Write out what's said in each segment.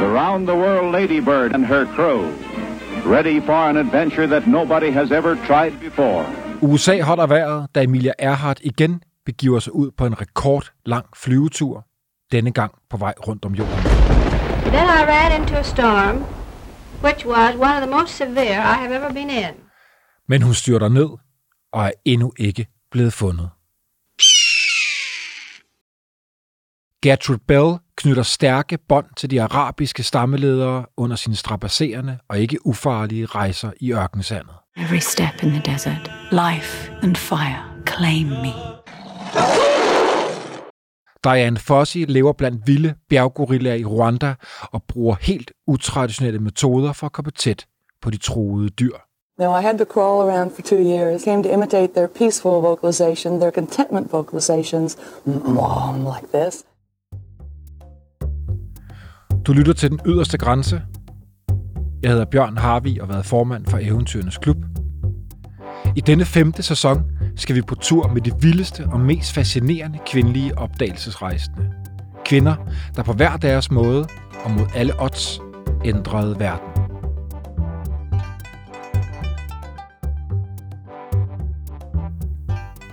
The round the world ladybird and her crew. Ready for an adventure that nobody has ever tried before. USA holder vejret, da Emilia Earhart igen begiver sig ud på en rekordlang flyvetur, denne gang på vej rundt om jorden. Then I ran into a storm, which was one of the most severe I have ever been in. Men hun styrter ned og er endnu ikke blevet fundet. Gertrude Bell knytter stærke bånd til de arabiske stammeledere under sine strapasserende og ikke ufarlige rejser i ørkensandet. Every step in the desert, life and fire claim me. Diane Fossey lever blandt vilde bjerggorillaer i Rwanda og bruger helt utraditionelle metoder for at komme tæt på de truede dyr. Now, I had to crawl around for two years, came to imitate their peaceful vocalization, their contentment vocalizations, mom, like this. Du lytter til Den Yderste Grænse. Jeg hedder Bjørn Harvi og har været formand for Eventyrenes Klub. I denne femte sæson skal vi på tur med de vildeste og mest fascinerende kvindelige opdagelsesrejsende. Kvinder, der på hver deres måde og mod alle odds ændrede verden.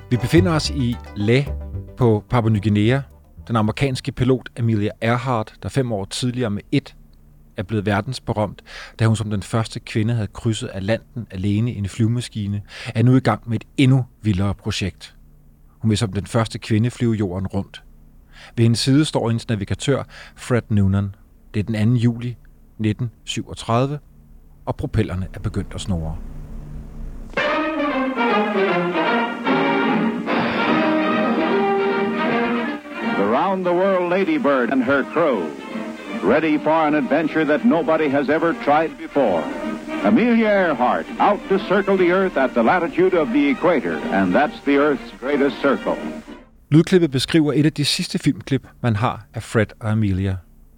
Vi befinder os i Le på Papua Ny Guinea. Den amerikanske pilot Amelia Earhart, der fem år tidligere med et er blevet verdensberømt, da hun som den første kvinde havde krydset Atlanten alene i en flyvemaskine, er nu i gang med et endnu vildere projekt. Hun vil som den første kvinde flyve jorden rundt. Ved hendes side står hendes navigatør Fred Noonan. Det er den 2. juli 1937, og propellerne er begyndt at snurre. Around the world ladybird and her crew. Ready for an adventure that nobody has ever tried before. Amelia Earhart, out to circle the Earth at the latitude of the equator, and that's the Earth's greatest circle. Lydklippet beskriver et af de sidste filmklip, man har af Fred og Amelia.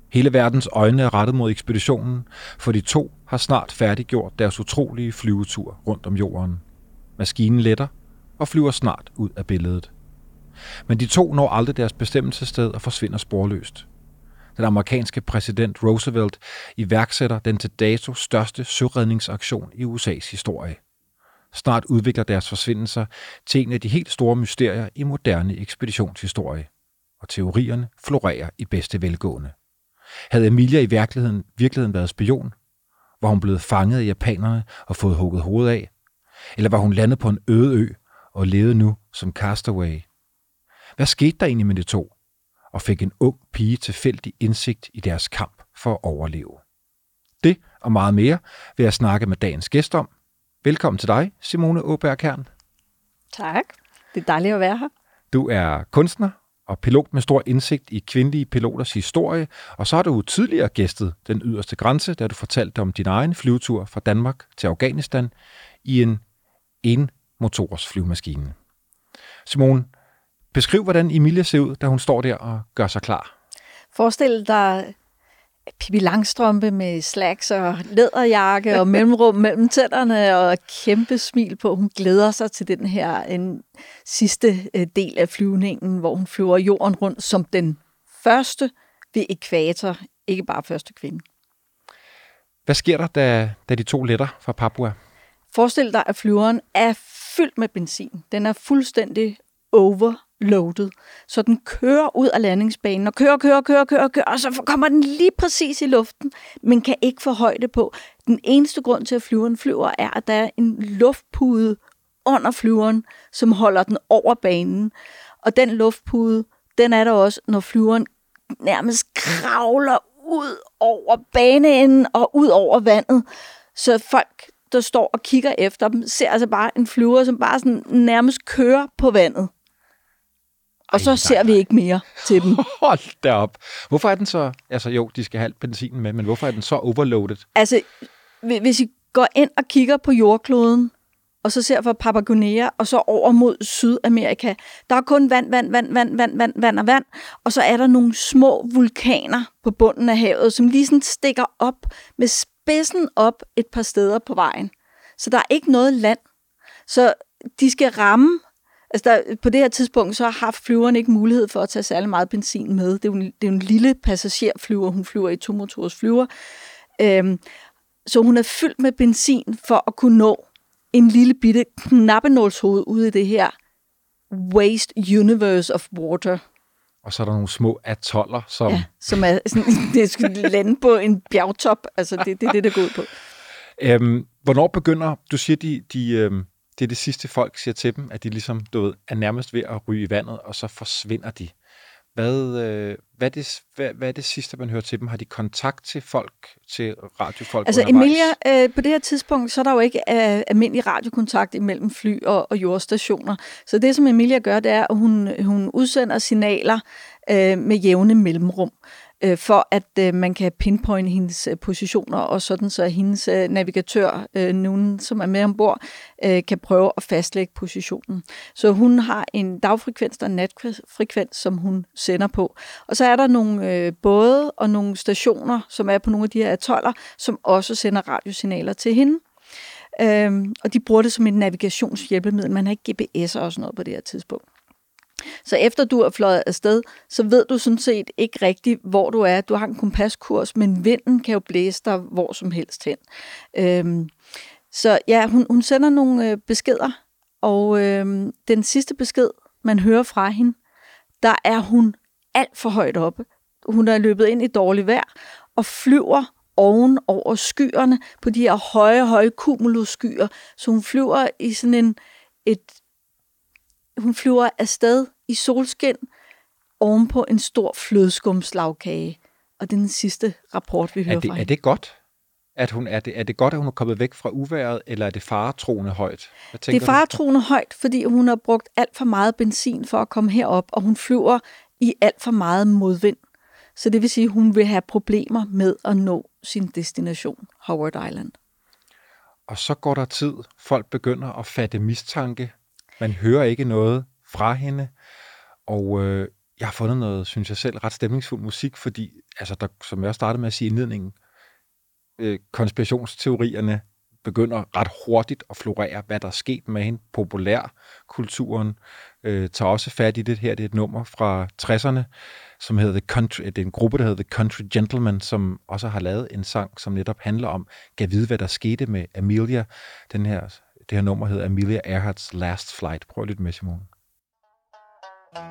Hele verdens øjne er rettet mod ekspeditionen, for de to har snart færdiggjort deres utrolige flyvetur rundt om jorden. Maskinen letter og flyver snart ud af billedet. Men de to når aldrig deres bestemmelsessted og forsvinder sporløst. Den amerikanske præsident Roosevelt iværksætter den til dato største søredningsaktion i USA's historie. Snart udvikler deres forsvindelser til en af de helt store mysterier i moderne ekspeditionshistorie, og teorierne florerer i bedste velgående. Havde Emilia i virkeligheden, virkeligheden været spion? Var hun blevet fanget af japanerne og fået hugget hovedet af? Eller var hun landet på en øde ø og levede nu som castaway? Hvad skete der egentlig med de to? Og fik en ung pige tilfældig indsigt i deres kamp for at overleve? Det og meget mere vil jeg snakke med dagens gæst om. Velkommen til dig, Simone Åberg Kern. Tak. Det er dejligt at være her. Du er kunstner og pilot med stor indsigt i kvindelige piloters historie, og så har du tidligere gæstet den yderste grænse, da du fortalte om din egen flyvetur fra Danmark til Afghanistan i en en-motors flyvemaskine. Simone, beskriv, hvordan Emilia ser ud, da hun står der og gør sig klar. Forestil dig Pippi Langstrømpe med slacks og læderjakke og mellemrum mellem tænderne og kæmpe smil på. Hun glæder sig til den her en sidste øh, del af flyvningen, hvor hun flyver jorden rundt som den første ved ekvator, ikke bare første kvinde. Hvad sker der, da, da de to letter fra Papua? Forestil dig, at flyveren er fyldt med benzin. Den er fuldstændig loaded. Så den kører ud af landingsbanen og kører, kører, kører, kører, kører, og så kommer den lige præcis i luften, men kan ikke få højde på. Den eneste grund til, at flyveren flyver, er, at der er en luftpude under flyveren, som holder den over banen. Og den luftpude, den er der også, når flyveren nærmest kravler ud over banen og ud over vandet. Så folk, der står og kigger efter dem, ser altså bare en flyver, som bare sådan nærmest kører på vandet. Og så ser vi ikke mere til dem. Hold da op. Hvorfor er den så... Altså jo, de skal have benzinen med, men hvorfor er den så overloaded? Altså, hvis I går ind og kigger på jordkloden, og så ser fra Papua Guinea, og så over mod Sydamerika, der er kun vand, vand, vand, vand, vand, vand, vand og vand, og så er der nogle små vulkaner på bunden af havet, som lige sådan stikker op med spidsen op et par steder på vejen. Så der er ikke noget land. Så de skal ramme Altså der, på det her tidspunkt, så har flyveren ikke mulighed for at tage særlig meget benzin med. Det er jo en, det er jo en lille passagerflyver, hun flyver i tomotors flyver. Øhm, så hun er fyldt med benzin for at kunne nå en lille bitte knappenålshoved ude i det her waste universe of water. Og så er der nogle små atoller, som... Ja, som er sådan, det skal lande på en bjergtop. Altså, det, det er det, der går ud på. Øhm, hvornår begynder... Du siger, de, de, øhm, det er det sidste, folk siger til dem, at de ligesom, du ved, er nærmest ved at ryge i vandet, og så forsvinder de. Hvad, øh, hvad, er det, hvad, hvad er det sidste, man hører til dem? Har de kontakt til folk, til radiofolk Altså undervejs? Emilia, øh, på det her tidspunkt, så er der jo ikke øh, almindelig radiokontakt imellem fly og, og jordstationer. Så det, som Emilia gør, det er, at hun, hun udsender signaler øh, med jævne mellemrum øh, Øh, for at øh, man kan pinpointe hendes øh, positioner, og sådan så hendes øh, navigatør, øh, nogen som er med ombord, øh, kan prøve at fastlægge positionen. Så hun har en dagfrekvens og en natfrekvens, som hun sender på. Og så er der nogle øh, både og nogle stationer, som er på nogle af de her atoller, som også sender radiosignaler til hende. Øhm, og de bruger det som et navigationshjælpemiddel. Man har ikke GPS'er og sådan noget på det her tidspunkt. Så efter du er fløjet afsted, så ved du sådan set ikke rigtigt, hvor du er. Du har en kompaskurs, men vinden kan jo blæse dig hvor som helst hen. Øhm, så ja, hun, hun sender nogle øh, beskeder, og øh, den sidste besked, man hører fra hende, der er hun alt for højt oppe. Hun er løbet ind i dårligt vejr og flyver oven over skyerne på de her høje, høje cumulusskyer. Så hun flyver i sådan en, et, hun flyver afsted i solskin ovenpå en stor flødeskumslagkage. Og det er den sidste rapport, vi hører er det, fra er det godt? At hun, er, det, er det godt, at hun er kommet væk fra uværet, eller er det faretroende højt? Hvad Det er faretroende højt, fordi hun har brugt alt for meget benzin for at komme herop, og hun flyver i alt for meget modvind. Så det vil sige, at hun vil have problemer med at nå sin destination, Howard Island. Du? Og så går der tid. Folk begynder at fatte mistanke. Man hører ikke noget fra hende. Og øh, jeg har fundet noget, synes jeg selv, ret stemningsfuld musik, fordi, altså, der, som jeg startede med at sige i indledningen, øh, konspirationsteorierne begynder ret hurtigt at florere, hvad der er sket med hende. Populærkulturen øh, tager også fat i det her. Det er et nummer fra 60'erne, som hedder The Country, det er en gruppe, der hedder The Country Gentlemen, som også har lavet en sang, som netop handler om, kan vide, hvad der skete med Amelia. Den her, det her nummer hedder Amelia Earhart's Last Flight. Prøv lidt med, Simone. Was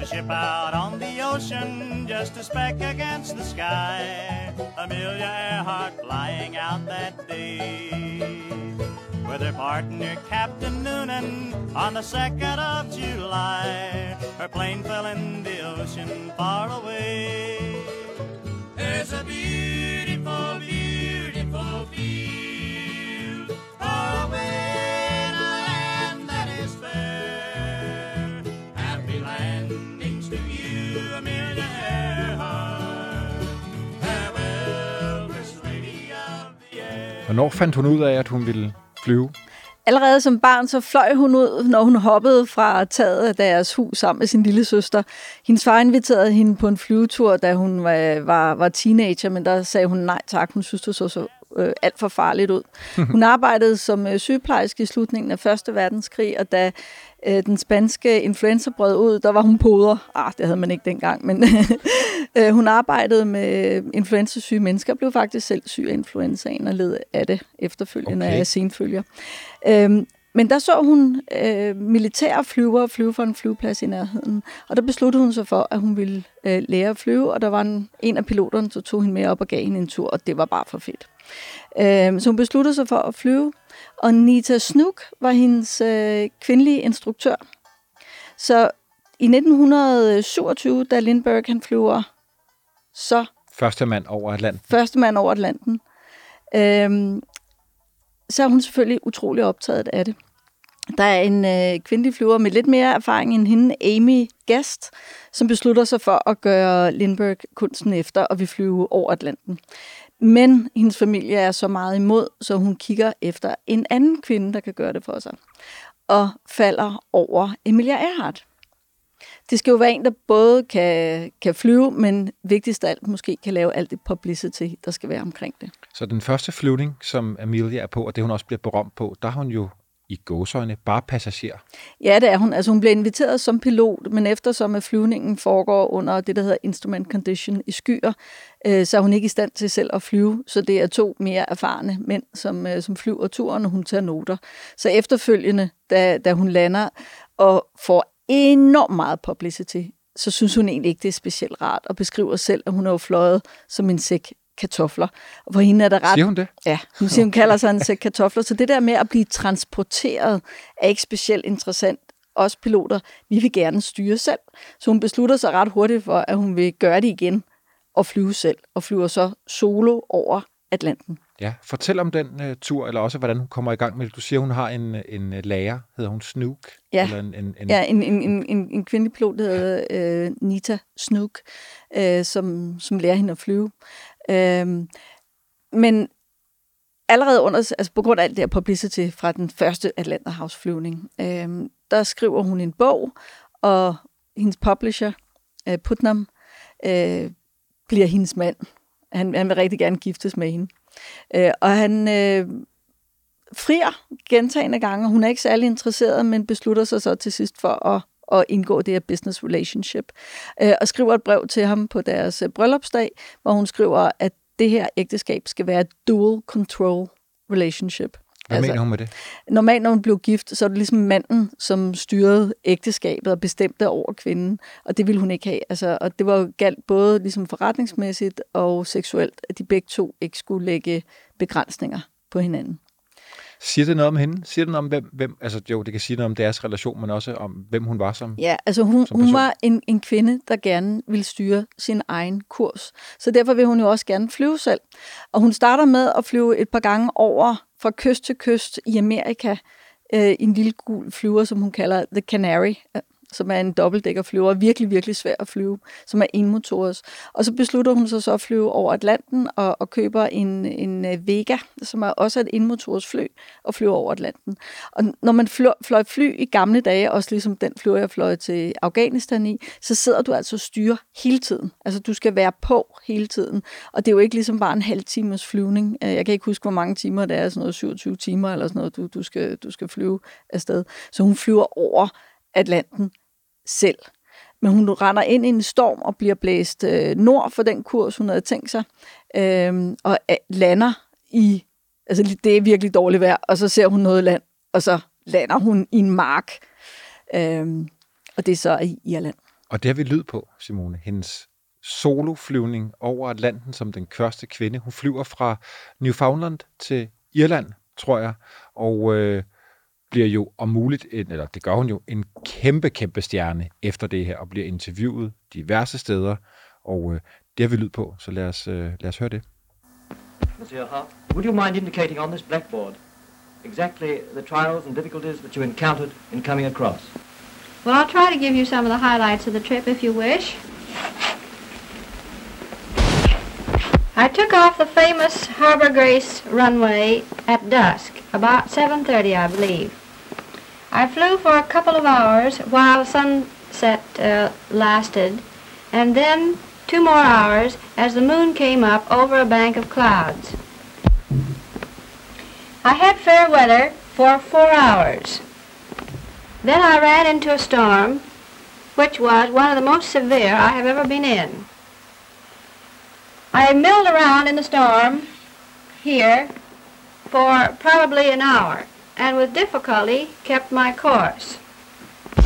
a ship out on the ocean, just a speck against the sky. Amelia Earhart flying out that day. With her partner, Captain Noonan, on the 2nd of July. Her plane fell in the ocean far away. There's a beautiful, beautiful field Hvornår fandt hun ud af, at hun ville flyve? Allerede som barn, så fløj hun ud, når hun hoppede fra taget af deres hus sammen med sin lille søster. Hendes far inviterede hende på en flyvetur, da hun var, var, var teenager, men der sagde hun nej tak. Hun synes, det så så øh, alt for farligt ud. Hun arbejdede som øh, sygeplejerske i slutningen af Første Verdenskrig, og da øh, den spanske influenza brød ud, der var hun poder. Ah, det havde man ikke dengang, men øh, hun arbejdede med influenzasyge mennesker, blev faktisk selv syg af influenzaen og led af det efterfølgende Okay. af senfølger. Øhm, men der så hun øh, militære flyvere flyve fra en flyveplads i nærheden, og der besluttede hun sig for, at hun ville øh, lære at flyve, og der var en, en af piloterne, der tog hende med op og gav hende en tur, og det var bare for fedt. Øh, så hun besluttede sig for at flyve, og Nita Snook var hendes øh, kvindelige instruktør. Så i 1927, da Lindbergh han flyver, så Første mand over Atlanten. første mand over Atlanten, øhm, så er hun selvfølgelig utrolig optaget af det. Der er en øh, kvindelig flyver med lidt mere erfaring end hende, Amy Guest, som beslutter sig for at gøre Lindbergh kunsten efter og vil flyve over Atlanten. Men hendes familie er så meget imod, så hun kigger efter en anden kvinde, der kan gøre det for sig. Og falder over Emilia Earhart. Det skal jo være en, der både kan, kan flyve, men vigtigst af alt måske kan lave alt det publicity, der skal være omkring det. Så den første flyvning, som Amelia er på, og det hun også bliver berømt på, der har hun jo i gåsøjne bare passager. Ja, det er hun. Altså hun bliver inviteret som pilot, men eftersom at flyvningen foregår under det, der hedder instrument condition i skyer, øh, så er hun ikke i stand til selv at flyve. Så det er to mere erfarne mænd, som, øh, som flyver turen, og hun tager noter. Så efterfølgende, da, da hun lander og får enormt meget publicity, så synes hun egentlig ikke, det er specielt rart, og beskriver selv, at hun har jo fløjet som en sæk kartofler. Og for hende er der ret... Siger hun det? Ja, hun siger, hun kalder sig en sæk kartofler. Så det der med at blive transporteret er ikke specielt interessant. Os piloter, vi vil gerne styre selv. Så hun beslutter sig ret hurtigt for, at hun vil gøre det igen og flyve selv. Og flyver så solo over Atlanten. Ja, fortæl om den uh, tur, eller også hvordan hun kommer i gang med det. Du siger, hun har en, en uh, lærer, hedder hun Snook? Ja, eller en, en, en... ja en, en, en, en, en kvindelig pilot, der hedder uh, Nita Snook, uh, som, som lærer hende at flyve. Øhm, men allerede under, altså på grund af alt det her publicity fra den første Atlanterhavsflyvning, øhm, der skriver hun en bog, og hendes publisher, øh, Putnam, øh, bliver hendes mand. Han, han vil rigtig gerne giftes med hende. Øh, og han øh, frier gentagende gange, hun er ikke særlig interesseret, men beslutter sig så til sidst for at at indgå det her business relationship. Øh, og skriver et brev til ham på deres øh, bryllupsdag, hvor hun skriver, at det her ægteskab skal være dual control relationship. Hvad altså, mener hun med det? Normalt, når hun blev gift, så er det ligesom manden, som styrede ægteskabet og bestemte over kvinden, og det ville hun ikke have. Altså, og det var galt både ligesom forretningsmæssigt og seksuelt, at de begge to ikke skulle lægge begrænsninger på hinanden. Siger det noget om hende? Siger det noget om, hvem, hvem altså jo, det kan sige noget om deres relation, men også om, hvem hun var som Ja, altså hun, hun var en, en kvinde, der gerne ville styre sin egen kurs. Så derfor vil hun jo også gerne flyve selv. Og hun starter med at flyve et par gange over fra kyst til kyst i Amerika, øh, en lille gul flyver, som hun kalder The Canary, som er en dobbeltdækkerflyver, virkelig, virkelig svær at flyve, som er enmotors. Og så beslutter hun sig så at flyve over Atlanten og, og køber en, en øh, Vega, som er også et enmotors fly, og flyver over Atlanten. Og når man fløj, fløj fly i gamle dage, også ligesom den flyver, jeg fløj til Afghanistan i, så sidder du altså og styrer hele tiden. Altså du skal være på hele tiden. Og det er jo ikke ligesom bare en halv times flyvning. Øh, jeg kan ikke huske, hvor mange timer det er, sådan noget 27 timer eller sådan noget, du, du, skal, du skal flyve afsted. Så hun flyver over Atlanten selv. Men hun render ind i en storm og bliver blæst øh, nord for den kurs, hun havde tænkt sig, øhm, øh, og lander i, altså det er virkelig dårligt vejr, og så ser hun noget land, og så lander hun i en mark, øh, og det er så i Irland. Og det har vi lyd på, Simone. Hendes soloflyvning over Atlanten som den første kvinde. Hun flyver fra Newfoundland til Irland, tror jeg, og øh, bliver jo om muligt, en, eller det gør hun jo, en kæmpe, kæmpe stjerne efter det her, og bliver interviewet diverse steder, og øh, det har vi lyd på, så lad os, øh, lad os høre det. Monsieur Hart, would you mind indicating on this blackboard exactly the trials and difficulties that you encountered in coming across? Well, I'll try to give you some of the highlights of the trip if you wish. I took off the famous Harbor Grace runway at dusk, about 7.30 I believe. I flew for a couple of hours while sunset uh, lasted, and then two more hours as the moon came up over a bank of clouds. I had fair weather for four hours. Then I ran into a storm, which was one of the most severe I have ever been in. I milled around in the storm here for probably an hour, and with difficulty kept my course.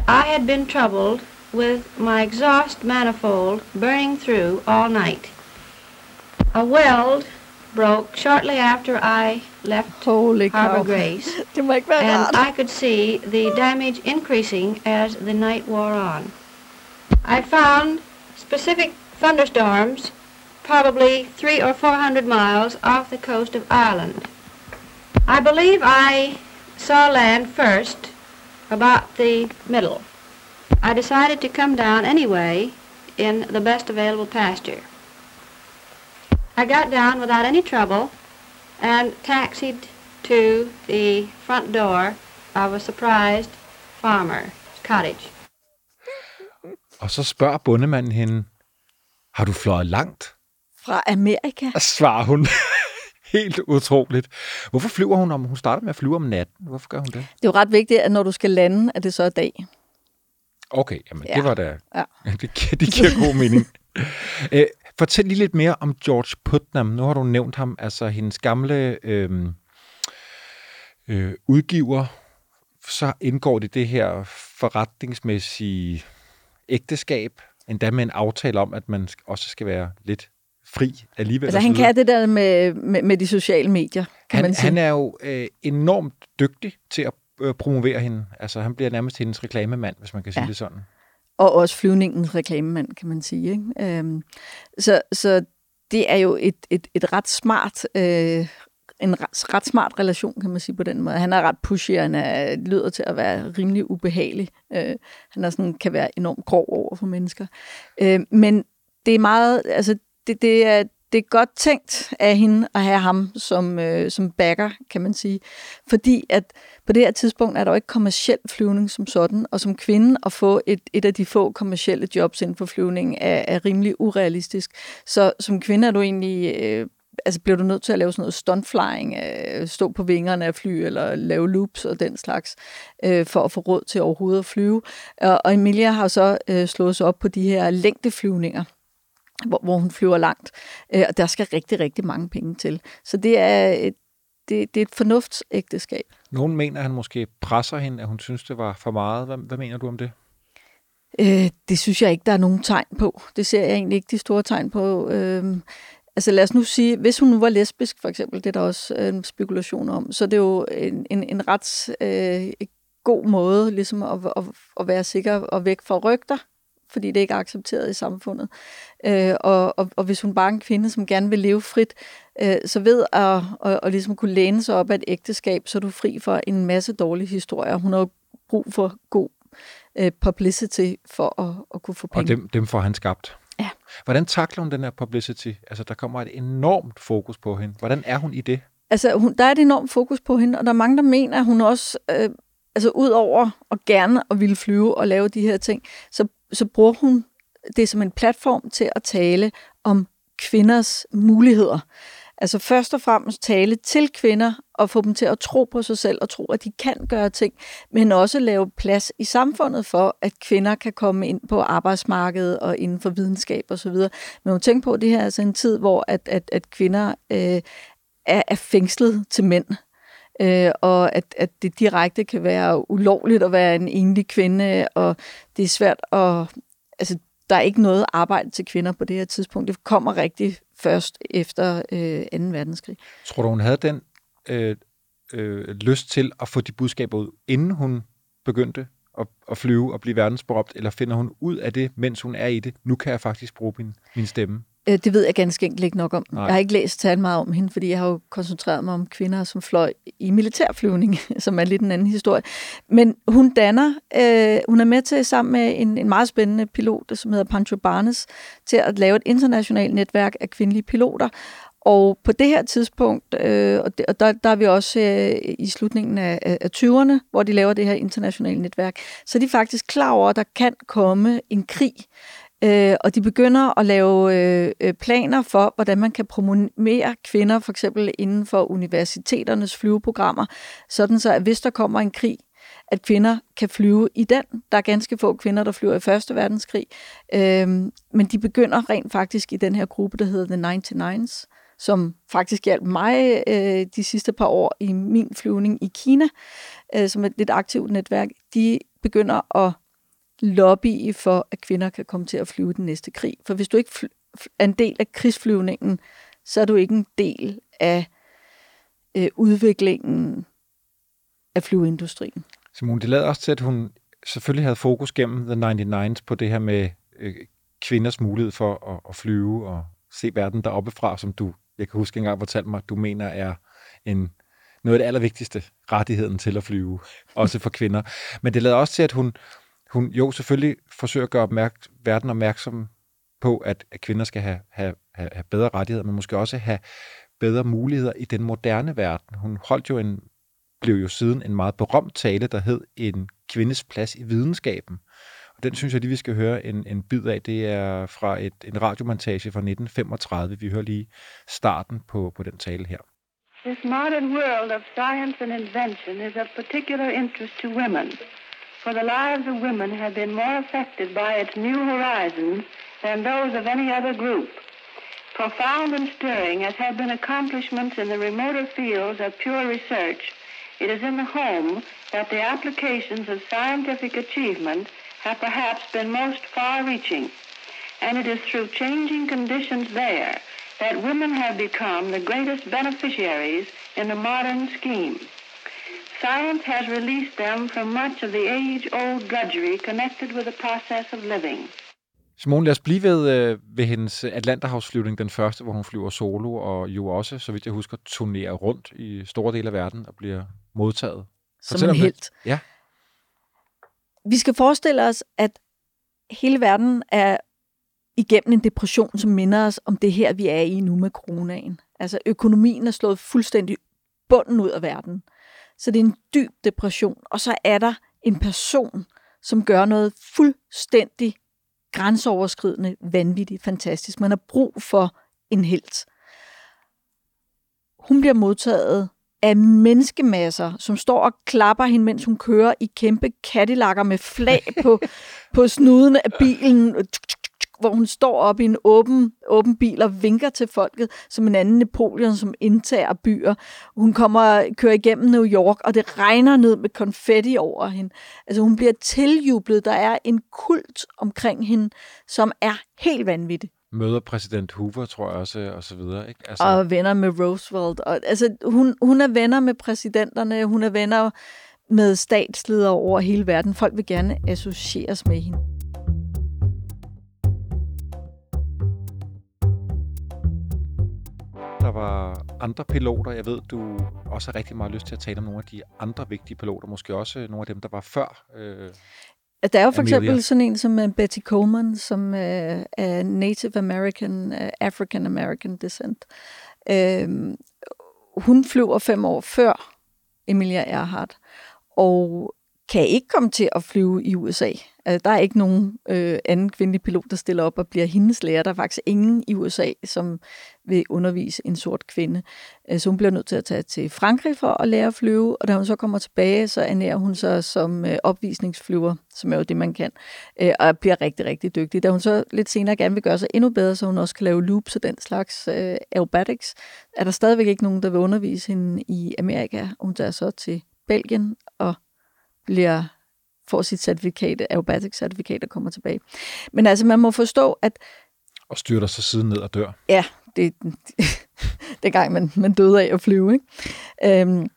I had been troubled with my exhaust manifold burning through all night. A weld broke shortly after I left Holy Harbor cow. Grace. Må ikke være and. I could see the damage increasing as the night wore on. I found specific thunderstorms probably three or four hundred miles off the coast of Ireland. I believe I saw land first about the middle. I decided to come down anyway in the best available pasture. I got down without any trouble and taxied to the front door of a surprised farmer's cottage. Og så spørger bundemanden hende, har du fløjet langt? Fra Amerika. Og svarer hun, helt utroligt. Hvorfor flyver hun om? Hun starter med at flyve om natten. Hvorfor gør hun det? Det er jo ret vigtigt, at når du skal lande, at det så er dag. Okay, jamen ja. Det var da... Ja. Det, giver- det giver god mening. Æ, fortæl lige lidt mere om George Putnam. Nu har du nævnt ham, altså hendes gamle øh, øh, udgiver. Så indgår det det her forretningsmæssige ægteskab, endda med en aftale om, at man også skal være lidt fri alligevel. Altså han kan det der med, med, med de sociale medier, kan han, man sige. han er jo øh, enormt dygtig til at øh, promovere hende. Altså han bliver nærmest hendes reklamemand, hvis man kan sige Ja. det sådan. og også flyvningens reklamemand, kan man sige. Ikke? Øhm, så, så det er jo et, et, et ret smart, øh, en ret, smart relation, kan man sige på den måde. Han er ret pushy, han er, lyder til at være rimelig ubehagelig. Øh, han er sådan, kan være enormt grov over for mennesker. Øh, men det er meget, altså det, det er, det er godt tænkt af hende at have ham som, øh, som backer, kan man sige. Fordi at på det her tidspunkt er der jo ikke kommersiel flyvning som sådan, og som kvinde at få et, et af de få kommercielle jobs inden for flyvning er, er rimelig urealistisk. Så som kvinde er du egentlig... Øh, altså bliver du nødt til at lave sådan noget stuntflying, øh, stå på vingerne af fly, eller lave loops og den slags, øh, for at få råd til overhovedet at flyve. Og, og Emilia har så øh, slået sig op på de her længdeflyvninger, hvor, hvor hun flyver langt. Øh, og der skal rigtig, rigtig mange penge til. Så det er et, det, det er et fornuftsægteskab. Nogen mener, at han måske presser hende, at hun synes, det var for meget. Hvad, hvad mener du om det? Øh, det synes jeg ikke, der er nogen tegn på. Det ser jeg egentlig ikke de store tegn på. Øh, altså lad os nu sige, hvis hun nu var lesbisk for eksempel, det er der også en spekulation om, så det er jo en, en, en ret øh, god måde ligesom at, at, at være sikker og væk fra rygter, fordi det ikke er accepteret i samfundet. Øh, og, og, og hvis hun bare er en kvinde, som gerne vil leve frit, øh, så ved at, at, at ligesom kunne læne sig op af et ægteskab, så er du fri for en masse dårlige historier. Hun har jo brug for god øh, publicity for at, at kunne få Og penge. dem, dem får han skabt. Ja. Hvordan takler hun den her publicity? Altså, der kommer et enormt fokus på hende. Hvordan er hun i det? Altså, hun, der er et enormt fokus på hende, og der er mange, der mener, at hun også, øh, altså ud over at gerne at ville flyve og lave de her ting, så, så bruger hun det som en platform til at tale om kvinders muligheder. Altså først og fremmest tale til kvinder og få dem til at tro på sig selv og tro, at de kan gøre ting, men også lave plads i samfundet for, at kvinder kan komme ind på arbejdsmarkedet og inden for videnskab osv. Men hun tænker på, at det her er altså en tid, hvor at, at, at kvinder øh, er, er fængslet til mænd. Øh, og at, at det direkte kan være ulovligt at være en enlig kvinde, og det er svært at... Altså, der er ikke noget arbejde til kvinder på det her tidspunkt. Det kommer rigtig først efter øh, 2. verdenskrig. Tror du, hun havde den øh, øh, lyst til at få de budskaber ud, inden hun begyndte at, at flyve og blive verdensberømt, eller finder hun ud af det, mens hun er i det? Nu kan jeg faktisk bruge min, min stemme. Øh, det ved jeg ganske enkelt ikke nok om. Nej. Jeg har ikke læst talt meget om hende, fordi jeg har jo koncentreret mig om kvinder, som fløj i militærflyvning, som er lidt en anden historie. Men hun danner, øh, hun er med til sammen med en, en meget spændende pilot, som hedder Pancho Barnes, til at lave et internationalt netværk af kvindelige piloter. Og på det her tidspunkt, øh, og, det, og der, der er vi også øh, i slutningen af, af, af 20'erne, hvor de laver det her internationale netværk, så er de faktisk klar over, at der kan komme en krig, Øh, og de begynder at lave øh, øh, planer for, hvordan man kan promovere kvinder, for eksempel inden for universiteternes flyveprogrammer, sådan så, at hvis der kommer en krig, at kvinder kan flyve i den. Der er ganske få kvinder, der flyver i Første Verdenskrig, øh, men de begynder rent faktisk i den her gruppe, der hedder The 99's, som faktisk hjalp mig øh, de sidste par år i min flyvning i Kina, øh, som er et lidt aktivt netværk. De begynder at lobbye for, at kvinder kan komme til at flyve den næste krig. For hvis du ikke er en del af krigsflyvningen, så er du ikke en del af øh, udviklingen af flyveindustrien. Simone, det lader også til, at hun selvfølgelig havde fokus gennem The 99's på det her med øh, kvinders mulighed for at, at flyve og se verden deroppe fra, som du, jeg kan huske engang, fortalte mig, du mener er en, noget af det allervigtigste, rettigheden til at flyve, også for kvinder. Men det lader også til, at hun, hun jo selvfølgelig forsøger at gøre opmærk- verden opmærksom på, at, at kvinder skal have, have, have, have bedre rettigheder, men måske også have bedre muligheder i den moderne verden. Hun holdt jo en, blev jo siden en meget berømt tale, der hed En kvindes plads i videnskaben. Og den synes jeg lige, vi skal høre en, en bid af. Det er fra et, en radiomontage fra 1935. Vi hører lige starten på, på den tale her. This modern world of science and invention is of particular interest to women, for the lives of women have been more affected by its new horizons than those of any other group. Profound and stirring as have been accomplishments in the remoter fields of pure research, it is in the home that the applications of scientific achievement have perhaps been most far-reaching, and it is through changing conditions there that women have become the greatest beneficiaries in the modern scheme. Science has released them from much of the age-old drudgery connected with the process of living. Simone, lad os blive ved, øh, ved hendes Atlanterhavsflyvning, den første, hvor hun flyver solo, og jo også, så vidt jeg husker, turnerer rundt i store dele af verden og bliver modtaget. Som en helt. Ja. Vi skal forestille os, at hele verden er igennem en depression, som minder os om det her, vi er i nu med coronaen. Altså økonomien er slået fuldstændig bunden ud af verden. Så det er en dyb depression. Og så er der en person, som gør noget fuldstændig grænseoverskridende, vanvittigt, fantastisk. Man har brug for en helt. Hun bliver modtaget af menneskemasser, som står og klapper hende, mens hun kører i kæmpe Cadillac'er med flag på, på snuden af bilen, hvor hun står op i en åben, åben bil og vinker til folket som en anden Napoleon, som indtager byer. Hun kommer kører igennem New York, og det regner ned med konfetti over hende. Altså hun bliver tiljublet. Der er en kult omkring hende, som er helt vanvittig møder præsident Hoover, tror jeg også, og så videre. Ikke? Altså... Og venner med Roosevelt. Og, altså, hun, hun er venner med præsidenterne, hun er venner med statsledere over hele verden. Folk vil gerne associeres med hende. Der var andre piloter. Jeg ved, du også har rigtig meget lyst til at tale om nogle af de andre vigtige piloter. Måske også nogle af dem, der var før. Øh, der er jo for eksempel sådan en som uh, Betty Coleman, som uh, er Native American, uh, African American descent. Uh, hun flyver fem år før Emilia Earhart, og kan ikke komme til at flyve i USA. Altså, der er ikke nogen øh, anden kvindelig pilot, der stiller op og bliver hendes lærer. Der er faktisk ingen i USA, som vil undervise en sort kvinde. Øh, så hun bliver nødt til at tage til Frankrig for at lære at flyve, og da hun så kommer tilbage, så ernærer hun sig som øh, opvisningsflyver, som er jo det, man kan, øh, og bliver rigtig, rigtig dygtig. Da hun så lidt senere gerne vil gøre sig endnu bedre, så hun også kan lave loops og den slags aerobatics, er der stadigvæk ikke nogen, der vil undervise hende i Amerika. Hun tager så til Belgien og bliver får sit certifikat, aerobatic certifikat og kommer tilbage. Men altså, man må forstå, at... Og styrter sig siden ned og dør. Ja, det, det gang man, man døde af at flyve. Ikke? Øhm,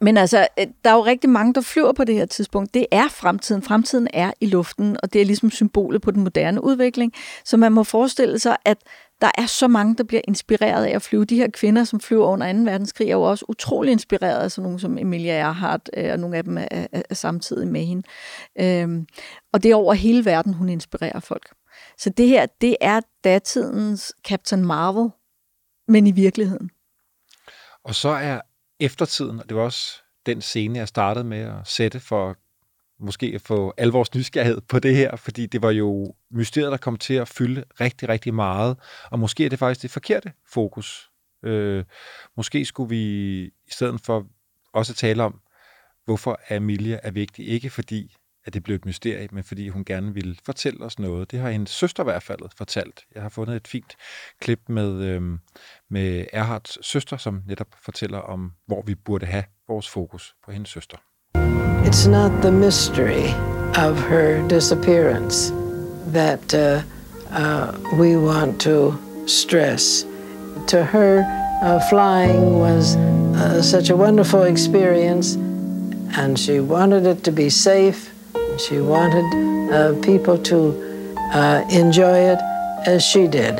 men altså, øh, der er jo rigtig mange, der flyver på det her tidspunkt. Det er fremtiden. Fremtiden er i luften, og det er ligesom symbolet på den moderne udvikling. Så man må forestille sig, at der er så mange, der bliver inspireret af at flyve. De her kvinder, som flyver under 2. verdenskrig, er jo også utrolig inspireret af sådan nogle som Emilia Earhart, øh, og nogle af dem er, er, er samtidig med hende. Øhm, og det er over hele verden, hun inspirerer folk. Så det her, det er datidens Captain Marvel, men i virkeligheden. Og så er eftertiden, og det var også den scene, jeg startede med at sætte for måske at få al vores nysgerrighed på det her, fordi det var jo mysteriet, der kom til at fylde rigtig, rigtig meget, og måske er det faktisk det forkerte fokus. Øh, måske skulle vi i stedet for også tale om, hvorfor Amelia er vigtig, ikke fordi at det blev et mysterie, men fordi hun gerne ville fortælle os noget. Det har hendes søster i hvert fald fortalt. Jeg har fundet et fint klip med, øhm, med Erhards søster, som netop fortæller om, hvor vi burde have vores fokus på hendes søster. It's not the mystery of her disappearance that uh, uh, we want to stress. To her, uh, flying was uh, such a wonderful experience, and she wanted it to be safe She wanted uh, people to uh, enjoy it as she did.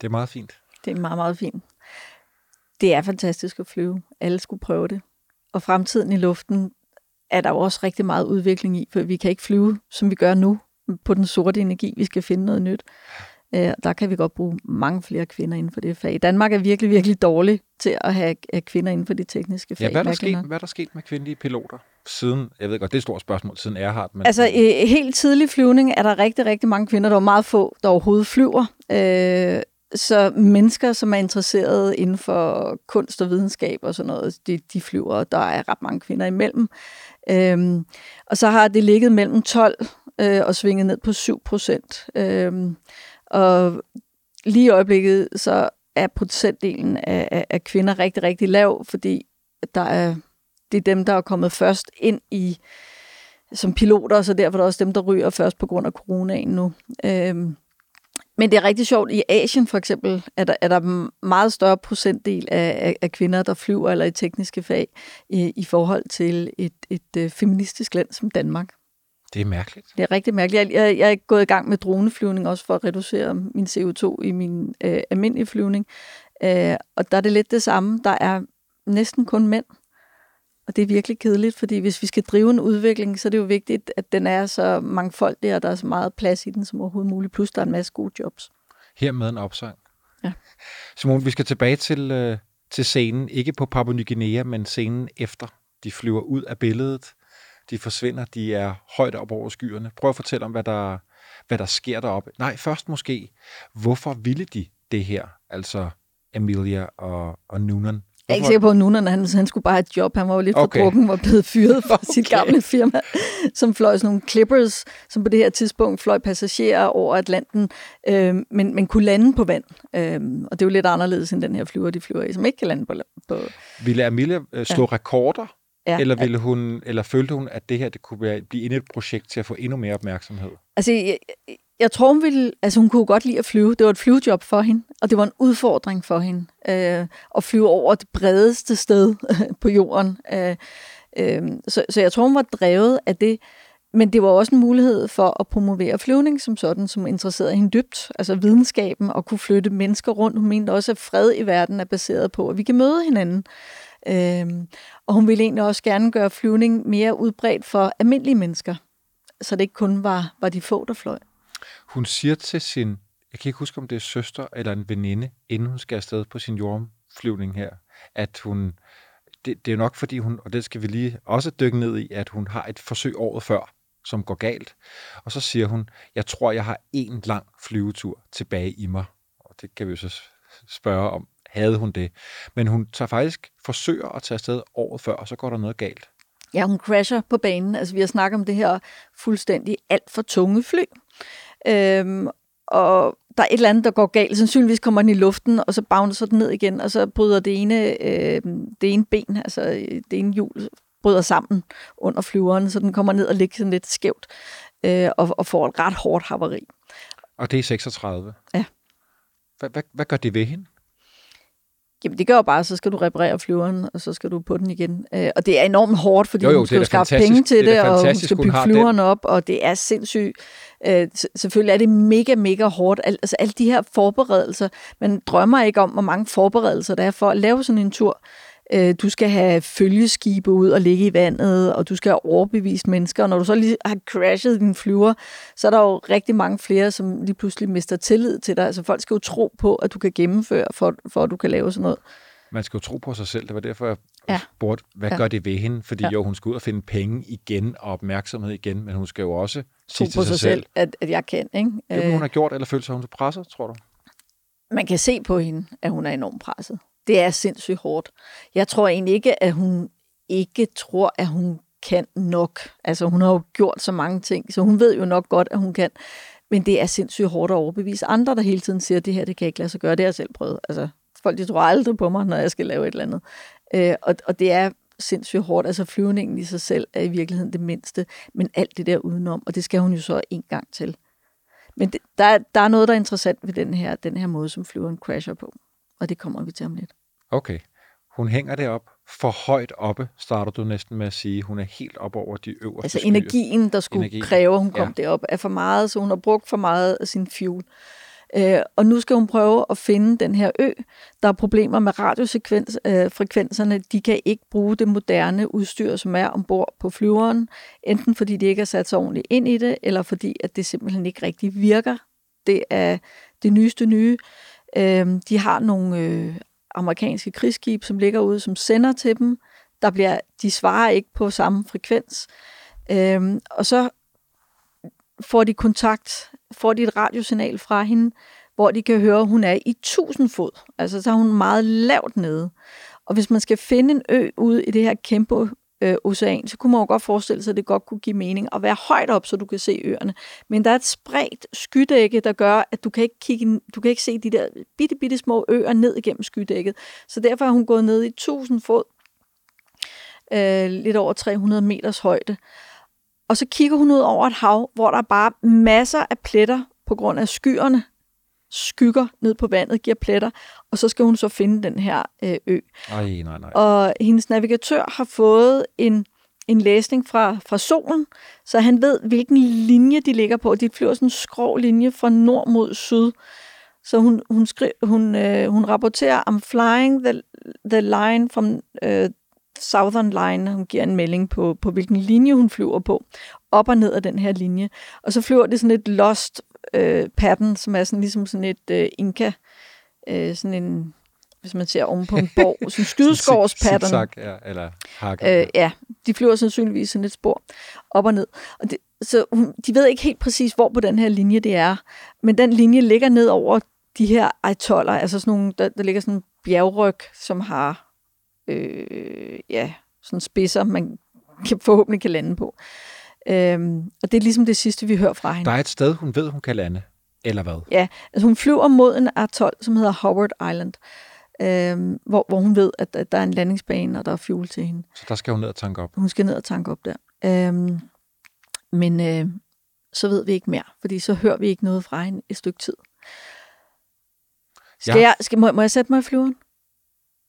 Det er meget fint. Det er meget, meget fint. Det er fantastisk at flyve. Alle skulle prøve det. Og fremtiden i luften er der jo også rigtig meget udvikling i, for vi kan ikke flyve, som vi gør nu, på den sorte energi. Vi skal finde noget nyt. Øh, der kan vi godt bruge mange flere kvinder inden for det fag. Danmark er virkelig, virkelig dårlig til at have kvinder inden for de tekniske fag. Ja, hvad er der, sket, hvad er der sket med kvindelige piloter? siden, jeg ved godt, det er et stort spørgsmål, siden Erhardt, men... Altså, i helt tidlig flyvning er der rigtig, rigtig mange kvinder. Der er meget få, der overhovedet flyver. Øh, så mennesker, som er interesserede inden for kunst og videnskab og sådan noget, de, de flyver, og der er ret mange kvinder imellem. Øhm, og så har det ligget mellem 12 øh, og svinget ned på 7 procent. Øhm, og lige i øjeblikket, så er procentdelen af, af, af kvinder rigtig, rigtig lav, fordi der er, det er dem, der er kommet først ind i som piloter, så derfor er det også dem, der ryger først på grund af coronaen nu. Øhm, men det er rigtig sjovt. I Asien for eksempel er der, er der meget større procentdel af, af, af kvinder, der flyver eller i tekniske fag i, i forhold til et, et, et feministisk land som Danmark. Det er mærkeligt. Det er rigtig mærkeligt. Jeg, jeg, jeg er gået i gang med droneflyvning også for at reducere min CO2 i min øh, almindelige flyvning. Øh, og der er det lidt det samme. Der er næsten kun mænd. Og det er virkelig kedeligt, fordi hvis vi skal drive en udvikling, så er det jo vigtigt, at den er så mangfoldig, og der er så meget plads i den som overhovedet muligt. Plus der er en masse gode jobs. Her med en opsang. Ja. Simon, vi skal tilbage til, øh, til scenen. Ikke på Papua Ny Guinea, men scenen efter. De flyver ud af billedet de forsvinder, de er højt op over skyerne. Prøv at fortælle om, hvad der, hvad der sker deroppe. Nej, først måske, hvorfor ville de det her? Altså Emilia og, og Noonan. Jeg er ikke sikker på, at Noonan han, han skulle bare have et job. Han var jo lidt okay. for drukken, var blevet fyret fra okay. sit gamle firma, som fløj sådan nogle Clippers, som på det her tidspunkt fløj passagerer over Atlanten, øh, men, men kunne lande på vand. Øh, og det er jo lidt anderledes end den her flyver, de flyver i, som ikke kan lande på... på Ville Emilia øh, slå ja. rekorder Ja, eller, ville hun, eller følte hun, at det her det kunne være, blive endnu et projekt til at få endnu mere opmærksomhed? Altså, jeg, jeg tror, hun ville, altså hun kunne godt lide at flyve. Det var et flyvejob for hende, og det var en udfordring for hende øh, at flyve over det bredeste sted på jorden. Øh, øh, så, så jeg tror, hun var drevet af det. Men det var også en mulighed for at promovere flyvning som sådan, som interesserede hende dybt. Altså videnskaben og kunne flytte mennesker rundt. Hun mente også, at fred i verden er baseret på, at vi kan møde hinanden. Øhm, og hun ville egentlig også gerne gøre flyvning mere udbredt for almindelige mennesker, så det ikke kun var, var de få, der fløj. Hun siger til sin, jeg kan ikke huske, om det er søster eller en veninde, inden hun skal afsted på sin jordflyvning her, at hun, det, det er nok fordi hun, og det skal vi lige også dykke ned i, at hun har et forsøg året før, som går galt. Og så siger hun, jeg tror, jeg har en lang flyvetur tilbage i mig. Og det kan vi jo så spørge om, havde hun det. Men hun tager faktisk, forsøger at tage afsted året før, og så går der noget galt. Ja, hun crasher på banen. Altså, vi har snakket om det her fuldstændig alt for tunge fly. Øhm, og der er et eller andet, der går galt. Sandsynligvis kommer den i luften, og så bouncer den ned igen, og så bryder det ene, øh, det ene ben, altså det ene hjul, bryder sammen under flyveren, så den kommer ned og ligger sådan lidt skævt, øh, og, og får et ret hårdt haveri. Og det er 36? Ja. Hvad, hvad, hvad gør det ved hende? Jamen det gør jo bare, så skal du reparere flyveren, og så skal du på den igen. Øh, og det er enormt hårdt, fordi jo, jo, du skal skaffe penge til det, det og du skal bygge flyveren op, og det er sindssygt. Øh, selvfølgelig er det mega, mega hårdt. Al, altså alle de her forberedelser, man drømmer ikke om, hvor mange forberedelser der er for at lave sådan en tur. Øh, du skal have følgeskibe ud og ligge i vandet, og du skal have overbevist mennesker. Og når du så lige har crashet din flyver, så er der jo rigtig mange flere, som lige pludselig mister tillid til dig. Altså folk skal jo tro på, at du kan gennemføre, for, for at du kan lave sådan noget. Man skal jo tro på sig selv. Det var derfor, jeg ja. spurgte, hvad ja. gør det ved hende? Fordi ja. jo, hun skal ud og finde penge igen og opmærksomhed igen, men hun skal jo også sige til sig, sig selv, at, at jeg kan. Ikke? Det hun har gjort, eller følte sig hun presset, tror du? Man kan se på hende, at hun er enormt presset det er sindssygt hårdt. Jeg tror egentlig ikke, at hun ikke tror, at hun kan nok. Altså hun har jo gjort så mange ting, så hun ved jo nok godt, at hun kan. Men det er sindssygt hårdt at overbevise andre, der hele tiden siger, at det her, det kan jeg ikke lade sig gøre. Det har jeg selv prøvet. Altså, folk de tror aldrig på mig, når jeg skal lave et eller andet. Øh, og, og det er sindssygt hårdt. Altså flyvningen i sig selv er i virkeligheden det mindste, men alt det der udenom, og det skal hun jo så en gang til. Men det, der, der er noget, der er interessant ved den her, den her måde, som flyveren crasher på og det kommer vi til om lidt. Okay. Hun hænger det op for højt oppe, starter du næsten med at sige. Hun er helt op over de øverste Altså skyer. energien, der skulle energien. kræve, at hun kom ja. derop, er for meget, så hun har brugt for meget af sin fuel. Øh, og nu skal hun prøve at finde den her ø. Der er problemer med radiofrekvenserne. Øh, de kan ikke bruge det moderne udstyr, som er ombord på flyveren, enten fordi de ikke er sat sig ordentligt ind i det, eller fordi at det simpelthen ikke rigtig virker. Det er det nyeste nye. Øh, Øhm, de har nogle øh, amerikanske krigsskib, som ligger ude, som sender til dem. Der bliver, de svarer ikke på samme frekvens. Øhm, og så får de kontakt, får de et radiosignal fra hende, hvor de kan høre, at hun er i 1000 fod. Altså, så er hun meget lavt nede. Og hvis man skal finde en ø ude i det her kæmpe øh, ocean, så kunne man jo godt forestille sig, at det godt kunne give mening at være højt op, så du kan se øerne. Men der er et spredt skydække, der gør, at du kan ikke, kigge, du kan ikke se de der bitte, bitte små øer ned igennem skydækket. Så derfor er hun gået ned i 1000 fod, øh, lidt over 300 meters højde. Og så kigger hun ud over et hav, hvor der er bare masser af pletter på grund af skyerne, skygger ned på vandet, giver pletter, og så skal hun så finde den her øh, ø. Ej, nej, nej. Og hendes navigatør har fået en, en læsning fra, fra solen, så han ved, hvilken linje de ligger på. De flyver sådan en skrå linje fra nord mod syd. Så hun, hun, skri, hun, øh, hun rapporterer, I'm flying the, the line from øh, Southern Line. Hun giver en melding på, på, hvilken linje hun flyver på. Op og ned af den her linje. Og så flyver det sådan et lost øh, pattern, som er sådan ligesom sådan et øh, inka, øh, sådan en, hvis man ser oven på en borg, sådan en skydeskårspattern. Zigzag, ja, eller hakker. Øh, ja, de flyver sandsynligvis sådan et spor op og ned. Og det, så hun, de ved ikke helt præcis, hvor på den her linje det er. Men den linje ligger ned over de her atoller, altså sådan nogle, der, der ligger sådan en bjergryg, som har øh, ja, sådan spidser, man kan, forhåbentlig kan lande på. Øhm, og det er ligesom det sidste, vi hører fra hende. Der er et sted, hun ved, hun kan lande. Eller hvad? Ja, altså hun flyver mod en atol, som hedder Howard Island, øhm, hvor, hvor hun ved, at, at der er en landingsbane, og der er fuel til hende. Så der skal hun ned og tanke op. Hun skal ned og tanke op der. Øhm, men øh, så ved vi ikke mere, fordi så hører vi ikke noget fra hende et stykke tid. Skal Ja. jeg, skal, må, må jeg sætte mig i flyveren?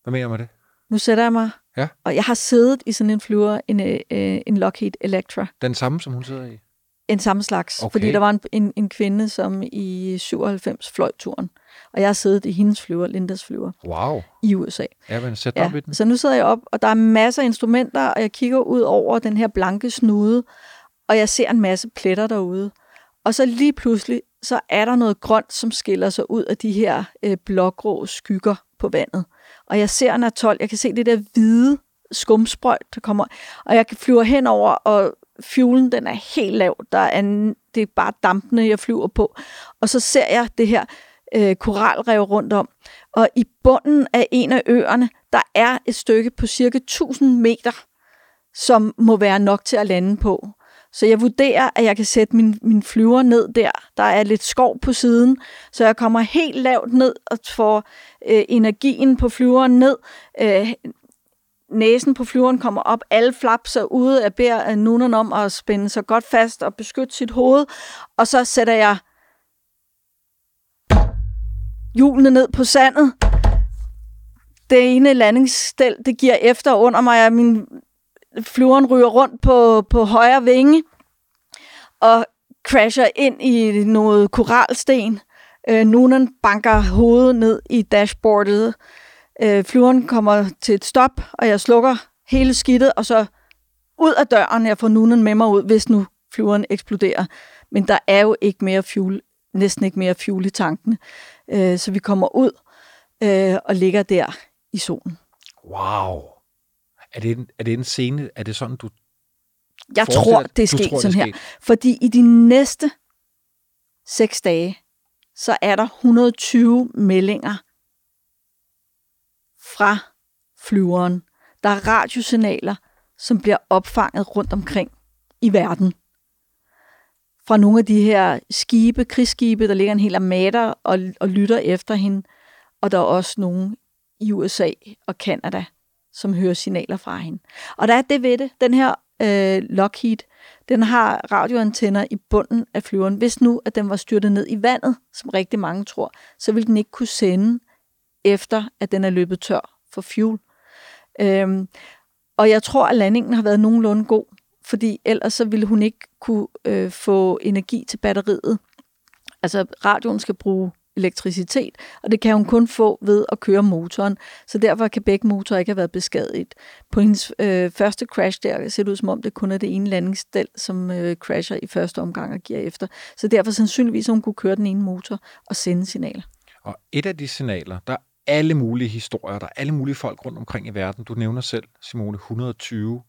Hvad mener du med det? Nu sætter jeg mig. Ja. Og jeg har siddet i sådan en flyver, en, øh, en Lockheed Electra. Den samme, som hun sidder i? En samme slags. Okay. Fordi der var en, en, en kvinde, som i 97 fløj turen. Og jeg har siddet i hendes flyver, Lindas flyver, Wow. i USA. Ja, men sæt dig op i den. Så nu sidder jeg op, og der er masser af instrumenter, og jeg kigger ud over den her blanke snude, og jeg ser en masse pletter derude. Og så lige pludselig, så er der noget grønt, som skiller sig ud af de her øh, blågrå skygger vandet. Og jeg ser en atol, jeg kan se det der hvide skumsprøjt, der kommer, og jeg flyver henover, og fuelen, den er helt lav. Der er en, det er bare dampene, jeg flyver på. Og så ser jeg det her øh, koralrev rundt om. Og i bunden af en af øerne, der er et stykke på cirka 1000 meter, som må være nok til at lande på. Så jeg vurderer, at jeg kan sætte min, min flyver ned der. Der er lidt skov på siden, så jeg kommer helt lavt ned og får øh, energien på flyveren ned. Øh, næsen på flyveren kommer op, alle flapser ude. Jeg beder øh, om at spænde sig godt fast og beskytte sit hoved. Og så sætter jeg hjulene ned på sandet. Det ene landingsstel, det giver efter under mig, og min flyveren ryger rundt på, på højre vinge og crasher ind i noget koralsten. Øh, nogen banker hovedet ned i dashboardet. Øh, flyveren kommer til et stop, og jeg slukker hele skidtet, og så ud af døren, jeg får nogen med mig ud, hvis nu flyveren eksploderer. Men der er jo ikke mere fuel, næsten ikke mere fuel i tankene. Øh, så vi kommer ud øh, og ligger der i solen. Wow. Er det, en, er det en scene? Er det sådan, du... Jeg tror, det er sket tror, sådan er her. sket? Fordi i de næste seks dage, så er der 120 meldinger fra flyveren. Der er radiosignaler, som bliver opfanget rundt omkring i verden. Fra nogle af de her skibe, krigsskibe, der ligger en hel armada og, og lytter efter hende. Og der er også nogle i USA og Kanada, som hører signaler fra hende. Og der er det ved det. Den her øh, Lockheed, den har radioantenner i bunden af flyveren. Hvis nu, at den var styrtet ned i vandet, som rigtig mange tror, så vil den ikke kunne sende efter, at den er løbet tør for fuel. Øhm, og jeg tror, at landingen har været nogenlunde god, fordi ellers så ville hun ikke kunne øh, få energi til batteriet. Altså radioen skal bruge elektricitet, og det kan hun kun få ved at køre motoren. Så derfor kan begge motorer ikke have været beskadiget. På hendes øh, første crash der ser det ud som om, det kun er det ene landingsstel, som øh, crasher i første omgang og giver efter. Så derfor sandsynligvis, hun kunne køre den ene motor og sende signaler. Og et af de signaler, der alle mulige historier, der er alle mulige folk rundt omkring i verden. Du nævner selv, Simone, 120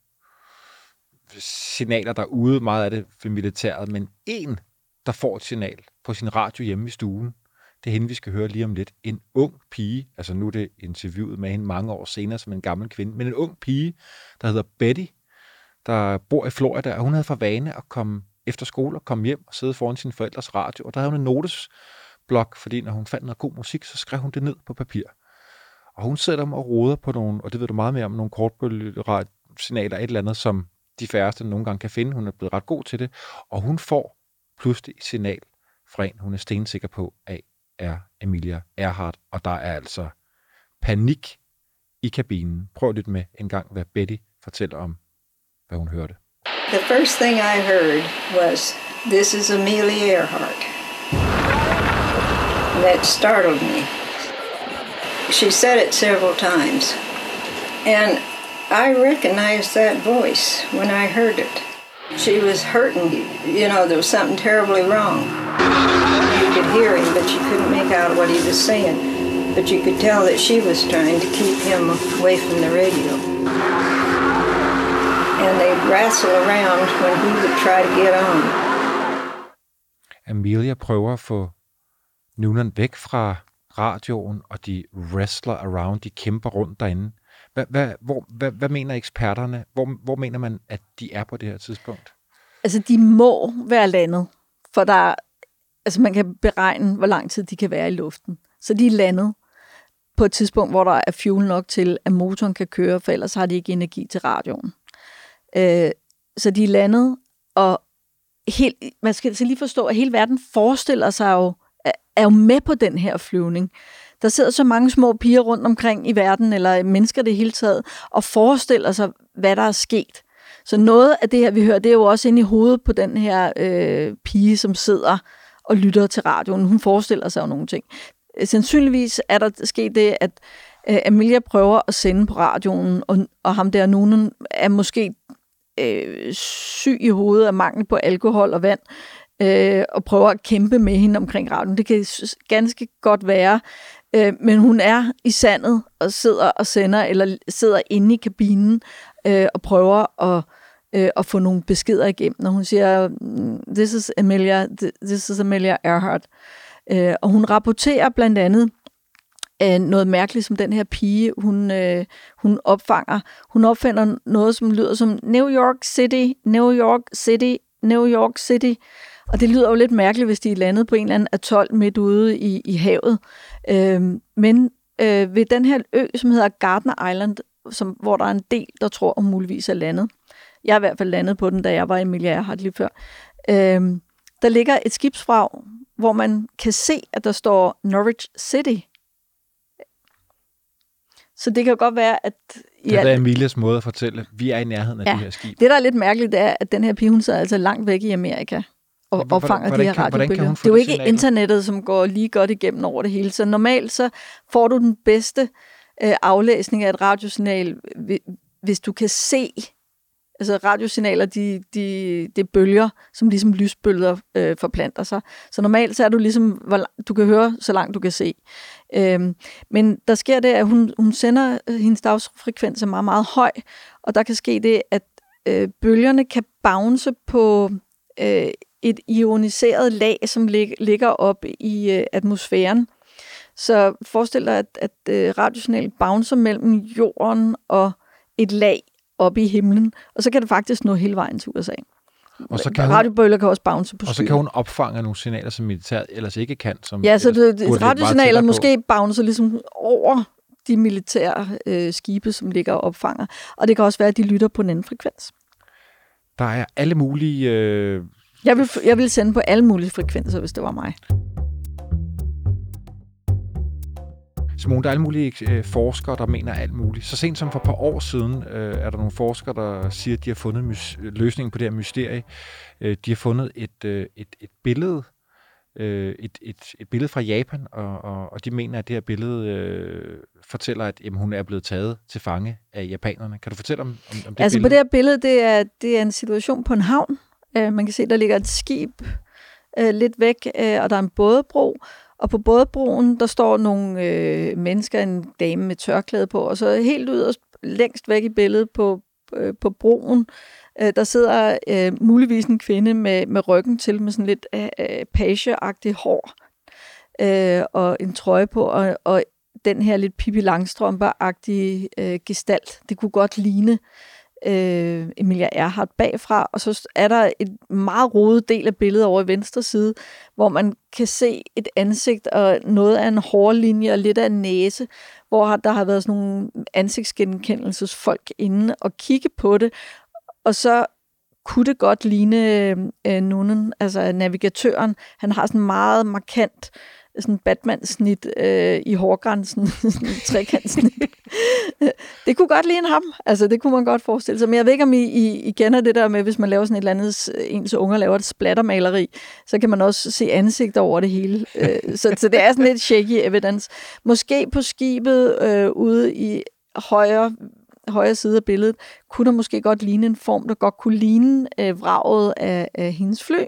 signaler derude, meget af det for militæret, men en, der får et signal på sin radio hjemme i stuen, det er hende, vi skal høre lige om lidt. En ung pige, altså nu er det interviewet med hende mange år senere som en gammel kvinde, men en ung pige, der hedder Betty, der bor i Florida, og hun havde for vane at komme efter skole og komme hjem og sidde foran sin forældres radio, og der havde hun en notesblok, fordi når hun fandt noget god musik, så skrev hun det ned på papir. Og hun sidder og roder på nogle, og det ved du meget mere om, nogle kortbølgesignaler, et eller andet, som de færreste nogle gange kan finde. Hun er blevet ret god til det, og hun får pludselig et signal fra en, hun er stensikker på, at er Amelia Earhart, og der er altså panik i kabinen. Prøv lidt med en gang, hvad Betty fortæller om, hvad hun hørte. The first thing I heard was, this is Amelia Earhart. That startled me. She said it several times. And I recognized that voice when I heard it. She was hurting. You know, there was something terribly wrong. You could hear him, but you couldn't make out what he was saying. But you could tell that she was trying to keep him away from the radio. And they'd wrestle around when he would try to get on. Amelia prøver at få Noonan væk fra radioen, og de wrestler around, de kæmper rundt derinde. Hvad, hvad, hvor, hvad, hvad mener eksperterne? Hvor, hvor mener man, at de er på det her tidspunkt? Altså, de må være landet, for der, altså man kan beregne, hvor lang tid de kan være i luften. Så de er landet på et tidspunkt, hvor der er fuel nok til, at motoren kan køre, for ellers har de ikke energi til radioen. Øh, så de er landet, og helt, man skal så lige forstå, at hele verden forestiller sig jo, er jo med på den her flyvning. Der sidder så mange små piger rundt omkring i verden, eller mennesker det hele taget, og forestiller sig, hvad der er sket. Så noget af det her, vi hører, det er jo også inde i hovedet på den her øh, pige, som sidder og lytter til radioen. Hun forestiller sig jo nogle ting. Øh, sandsynligvis er der sket det, at øh, Amelia prøver at sende på radioen, og, og ham der, nogen er måske øh, syg i hovedet af mangel på alkohol og vand, øh, og prøver at kæmpe med hende omkring radioen. Det kan ganske godt være, øh, men hun er i sandet og sidder og sender, eller sidder inde i kabinen øh, og prøver at, øh, at få nogle beskeder igennem, når hun siger, mm, this is Amelia, this is Amelia Earhart. Øh, og hun rapporterer blandt andet øh, noget mærkeligt, som den her pige, hun, øh, hun opfanger. Hun opfinder noget, som lyder som New York City, New York City, New York City. Og det lyder jo lidt mærkeligt, hvis de er landet på en eller anden atol midt ude i, i havet. Øh, men øh, ved den her ø, som hedder Gardner Island, som, hvor der er en del, der tror, hun muligvis er landet. Jeg er i hvert fald landet på den, da jeg var i Milliard lige før. Øh, der ligger et skibsfrag, hvor man kan se, at der står Norwich City. Så det kan godt være, at... Det er Emilias måde at fortælle, at vi er i nærheden af ja, det her skib. Det, der er lidt mærkeligt, det er, at den her pige, hun sidder altså langt væk i Amerika og ja, opfanger hvordan, de her radiobølger. Det er jo ikke signaler? internettet, som går lige godt igennem over det hele. Så normalt så får du den bedste øh, aflæsning af et radiosignal, hvis du kan se Altså radiosignaler, de, de, det bølger, som ligesom lysbølger øh, forplanter sig. Så normalt så er du ligesom, hvor, du kan høre, så langt du kan se. Øhm, men der sker det, at hun, hun sender, øh, hendes dagsfrekvens er meget, meget høj, og der kan ske det, at øh, bølgerne kan bounce på øh, et ioniseret lag, som lig, ligger op i øh, atmosfæren. Så forestil dig, at, at øh, radiosignalet bouncer mellem jorden og et lag op i himlen, og så kan det faktisk nå hele vejen til USA. Og så kan radiobølger kan også bounce på Og så kan hun opfange nogle signaler, som militæret ellers ikke kan. Som ja, så det, radiosignaler måske bouncer ligesom over de militære øh, skibe, som ligger og opfanger. Og det kan også være, at de lytter på en anden frekvens. Der er alle mulige... Øh... Jeg, vil, jeg vil sende på alle mulige frekvenser, hvis det var mig. Simone, der er alle mulige øh, forskere, der mener alt muligt. Så sent som for et par år siden øh, er der nogle forskere, der siger, at de har fundet mys- løsningen på det her mysterie. Øh, de har fundet et, øh, et, et billede, øh, et, et, et billede fra Japan, og, og, og de mener, at det her billede øh, fortæller, at jamen, hun er blevet taget til fange af japanerne. Kan du fortælle om, om, om det altså, billede? på det her billede, det er, det er en situation på en havn. Øh, man kan se, der ligger et skib øh, lidt væk, øh, og der er en bådebro, og på bådbroen, der står nogle øh, mennesker, en dame med tørklæde på, og så helt yderst længst væk i billedet på, øh, på broen, øh, der sidder øh, muligvis en kvinde med, med ryggen til, med sådan lidt øh, øh pageagtigt hår, øh, og en trøje på, og, og den her lidt Pippi Langstrømper-agtige øh, gestalt. Det kunne godt ligne øh, øh, Emilia Erhardt bagfra, og så er der et meget rodet del af billedet over i venstre side, hvor man kan se et ansigt og noget af en hårlinje og lidt af en næse, hvor der har været sådan nogle ansigtsgenkendelsesfolk inde og kigge på det, og så kunne det godt ligne øh, nogen, altså navigatøren. Han har sådan meget markant sådan Batman-snit øh, i hårgrænsen, sådan trekantsnit. det kunne godt ligne ham, altså det kunne man godt forestille sig. Men jeg ved ikke, om I, I, I kender det der med, hvis man laver sådan et eller andet, en så unger laver et splattermaleri, så kan man også se ansigt over det hele. Øh, så, så det er sådan lidt shaky evidence. Måske på skibet øh, ude i højre højre side af billedet, kunne der måske godt ligne en form, der godt kunne ligne øh, vraget af, af hendes fly.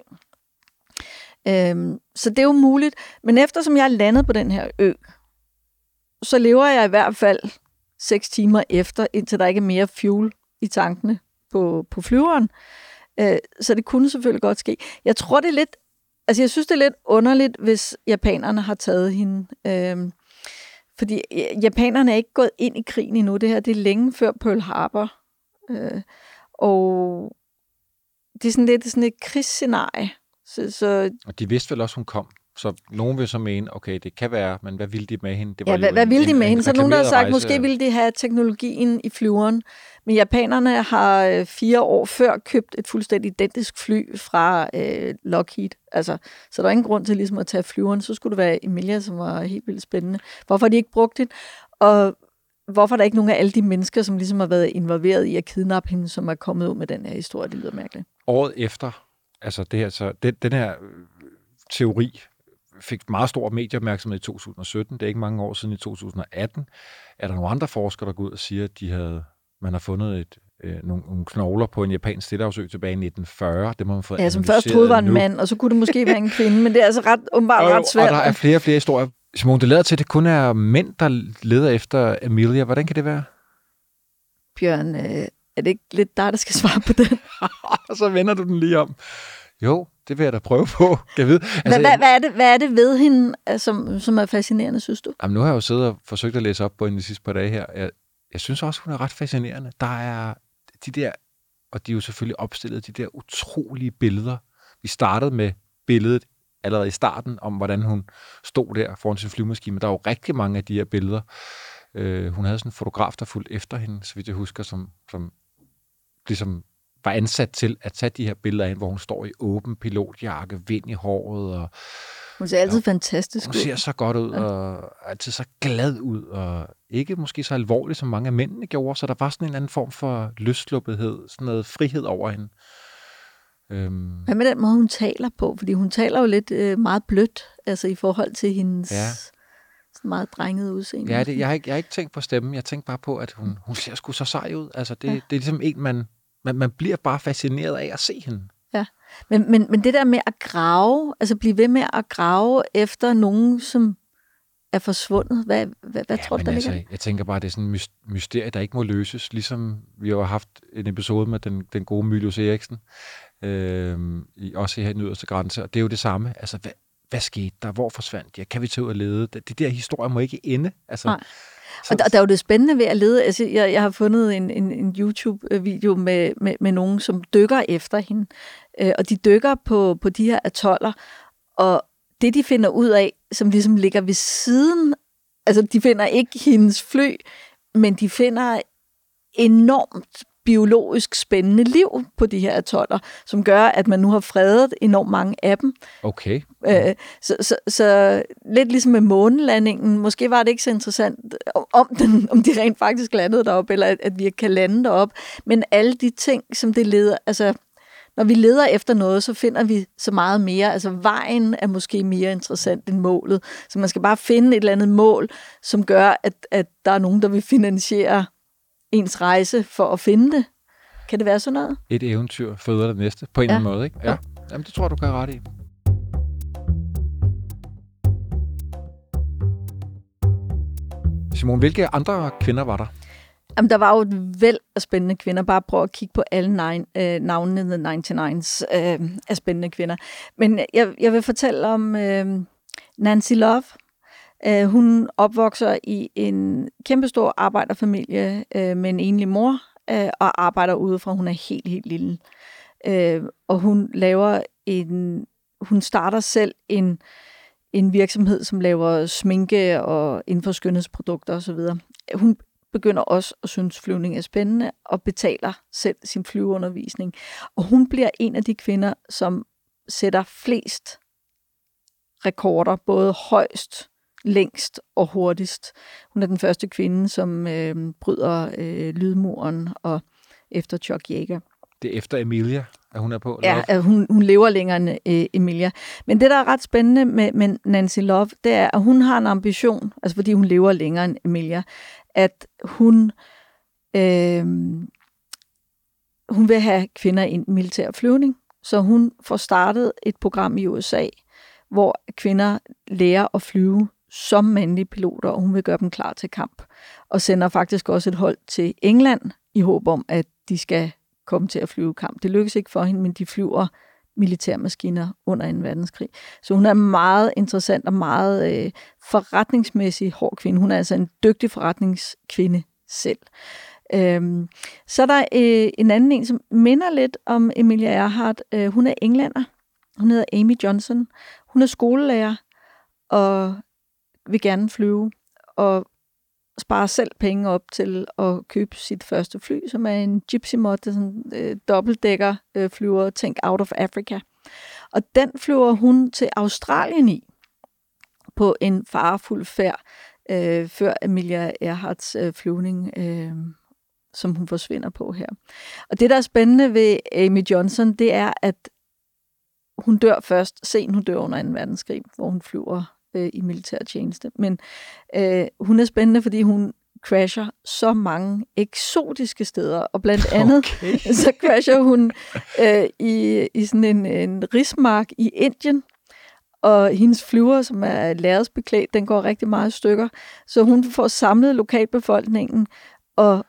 Øhm, så det er jo muligt. Men eftersom jeg er landet på den her ø, så lever jeg i hvert fald 6 timer efter, indtil der ikke er mere fuel i tankene på, på flyveren. Øh, så det kunne selvfølgelig godt ske. Jeg tror, det er lidt... Altså, jeg synes, det er lidt underligt, hvis japanerne har taget hende. Øh, fordi japanerne er ikke gået ind i krigen endnu. Det her, det er længe før Pearl Harbor. Øh, og det er sådan lidt sådan et krigsscenarie. Så, så... Og de vidste vel også, hun kom. Så nogen vil så mene, okay, det kan være, men hvad ville de med hende? Det var ja, hvad, hvad ville de med hende? Så nogen, der har sagt, rejse... måske ville de have teknologien i flyveren. Men japanerne har øh, fire år før købt et fuldstændig identisk fly fra øh, Lockheed. Altså, så der er ingen grund til ligesom at tage flyveren. Så skulle det være Emilia, som var helt vildt spændende. Hvorfor har de ikke brugt det? Og hvorfor er der ikke nogen af alle de mennesker, som ligesom har været involveret i at kidnappe hende, som er kommet ud med den her historie? Det lyder mærkeligt. Året efter, altså det her, så den, den her teori fik meget stor medieopmærksomhed i 2017. Det er ikke mange år siden i 2018. Er der nogle andre forskere, der går ud og siger, at de havde, man har fundet et, øh, nogle, nogle knogler på en japansk stillehavsø tilbage i 1940. Det må man få Ja, som først troede var en nu. mand, og så kunne det måske være en kvinde, men det er altså ret, åbenbart og, ret svært. Og der er flere og flere historier. Simon, det lader til, at det kun er mænd, der leder efter Emilia. Hvordan kan det være? Bjørn, øh, er det ikke lidt dig, der skal svare på og så vender du den lige om. Jo, det vil jeg da prøve på. Kan vide. Altså, hvad, hvad, er det, hvad er det ved hende, øh, som, som er fascinerende, synes du? Jamen, nu har jeg jo siddet og forsøgt at læse op på hende de sidste par dage her. Jeg, jeg synes også, hun er ret fascinerende. Der er de der, og de er jo selvfølgelig opstillet, de der utrolige billeder. Vi startede med billedet allerede i starten, om hvordan hun stod der foran sin flyvemaskine, men der er jo rigtig mange af de her billeder. Øh, hun havde sådan en fotograf, der fulgte efter hende, så vidt jeg husker, som, som ligesom var ansat til at tage de her billeder ind, hvor hun står i åben pilotjakke, vind i håret. Og, hun ser altid og, fantastisk ud. Hun ser så godt ud, ja. og altid så glad ud, og ikke måske så alvorligt, som mange af mændene gjorde, så der var sådan en eller anden form for løsluppethed, sådan noget frihed over hende. Øhm. Hvad med den måde, hun taler på? Fordi hun taler jo lidt øh, meget blødt, altså i forhold til hendes ja. meget drengede udseende. Ja, det, jeg, har ikke, jeg har ikke tænkt på stemmen. Jeg tænkte bare på, at hun, hun ser sgu så sej ud. Altså, det, ja. det er ligesom en, man, man, man bliver bare fascineret af at se hende. Ja, men, men, men det der med at grave, altså blive ved med at grave efter nogen, som er forsvundet, hvad, hvad, hvad ja, tror du, der altså, ligger? Jeg tænker bare, det er sådan en mysterie, der ikke må løses, ligesom vi har haft en episode med den, den gode Mylius Eriksen, øh, også her i den yderste grænse, og det er jo det samme. Altså, hvad, hvad skete der? Hvor forsvandt jeg? Kan vi tage ud og lede? Det der historie må ikke ende. Altså, Nej. Og der, der er jo det spændende ved at lede. Altså, jeg, jeg har fundet en, en, en YouTube-video med, med, med nogen, som dykker efter hende. Øh, og de dykker på, på de her atoller. Og det, de finder ud af, som ligesom ligger ved siden, altså de finder ikke hendes fly, men de finder enormt biologisk spændende liv på de her atoller, som gør, at man nu har fredet enormt mange af dem. Okay. Øh, så, så, så lidt ligesom med månelandingen, måske var det ikke så interessant, om, den, om de rent faktisk landede derop, eller at, at vi kan lande derop, men alle de ting, som det leder, altså når vi leder efter noget, så finder vi så meget mere. Altså vejen er måske mere interessant end målet. Så man skal bare finde et eller andet mål, som gør, at, at der er nogen, der vil finansiere ens rejse for at finde det. Kan det være sådan noget? Et eventyr føder det næste, på en ja. eller anden måde. Ikke? Ja. ja. Jamen, det tror du kan ret i. Simon, hvilke andre kvinder var der? Jamen, der var jo et væld af spændende kvinder. Bare prøv at kigge på alle nine, øh, navnene The 99's øh, af spændende kvinder. Men jeg, jeg vil fortælle om øh, Nancy Love, Øh, hun opvokser i en kæmpestor arbejderfamilie øh, med en enlig mor, øh, og arbejder udefra. hun er helt, helt lille. Øh, og hun laver en, hun starter selv en, en virksomhed, som laver sminke og inden for skønhedsprodukter osv. Hun begynder også at synes, flyvning er spændende, og betaler selv sin flyveundervisning. Og hun bliver en af de kvinder, som sætter flest rekorder, både højst, længst og hurtigst. Hun er den første kvinde, som øh, bryder øh, lydmuren og efter Chuck Yeager. Det er efter Emilia, at hun er på? Ja, at hun, hun lever længere end øh, Emilia. Men det, der er ret spændende med, med Nancy Love, det er, at hun har en ambition, altså fordi hun lever længere end Emilia, at hun, øh, hun vil have kvinder i militær flyvning. Så hun får startet et program i USA, hvor kvinder lærer at flyve som mandlige piloter, og hun vil gøre dem klar til kamp. Og sender faktisk også et hold til England i håb om, at de skal komme til at flyve kamp. Det lykkes ikke for hende, men de flyver militærmaskiner under 2. verdenskrig. Så hun er meget interessant og meget øh, forretningsmæssig hård kvinde. Hun er altså en dygtig forretningskvinde selv. Øhm, så er der øh, en anden en, som minder lidt om Emilia Earhart. Øh, hun er englænder. Hun hedder Amy Johnson. Hun er skolelærer og vil gerne flyve. Og sparer selv penge op til at købe sit første fly, som er en Gypsy Mod, det er sådan øh, dobbeltdækker øh, flyver, tænk out of Africa. Og den flyver hun til Australien i på en farefuld færd, øh, før Amelia Earharts øh, flyvning, øh, som hun forsvinder på her. Og det, der er spændende ved Amy Johnson, det er, at hun dør først, sen hun dør under 2. verdenskrig, hvor hun flyver øh, i militær tjeneste. Men øh, hun er spændende, fordi hun crasher så mange eksotiske steder, og blandt andet okay. så crasher hun øh, i, i sådan en, en rismark i Indien, og hendes flyver, som er lærredsbeklædt, den går rigtig meget i stykker, så hun får samlet lokalbefolkningen, og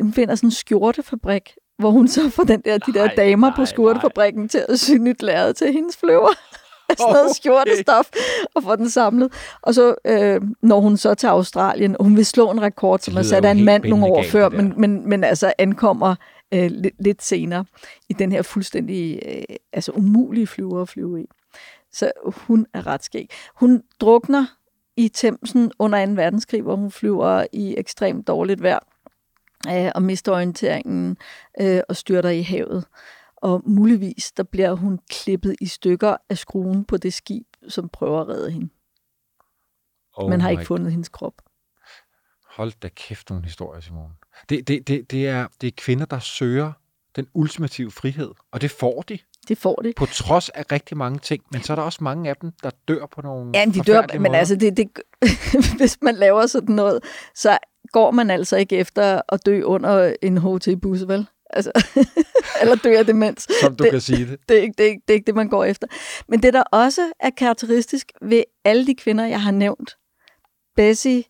hun finder sådan en skjortefabrik, hvor hun så får den der, de der nej, damer nej, på skjortefabrikken nej. til at sy nyt lærred til hendes flyver sådan noget skjortestof og får den samlet. Og så øh, når hun så til Australien, hun vil slå en rekord, som er sat af en mand nogle år før, men, men, men altså ankommer øh, lidt, lidt senere i den her fuldstændig øh, altså umulige flyver at flyve i. Så hun er ret skæg. Hun drukner i Thamesen under 2. verdenskrig, hvor hun flyver i ekstremt dårligt vejr øh, og mister orienteringen øh, og styrter i havet og muligvis der bliver hun klippet i stykker af skruen på det skib, som prøver at redde hende. Oh Man har ikke fundet hendes krop. Hold da kæft nogle historier, Simon. Det, det, det, det, er, det er kvinder, der søger den ultimative frihed, og det får de. Det får de. På trods af rigtig mange ting, men så er der også mange af dem, der dør på nogle Ja, de dør, men måder. altså, det, det, hvis man laver sådan noget, så går man altså ikke efter at dø under en HT-bus, vel? Altså, eller dør af demens. Som du det, kan sige det. Det er, ikke, det, er ikke, det er ikke det, man går efter. Men det, der også er karakteristisk ved alle de kvinder, jeg har nævnt, Bessie,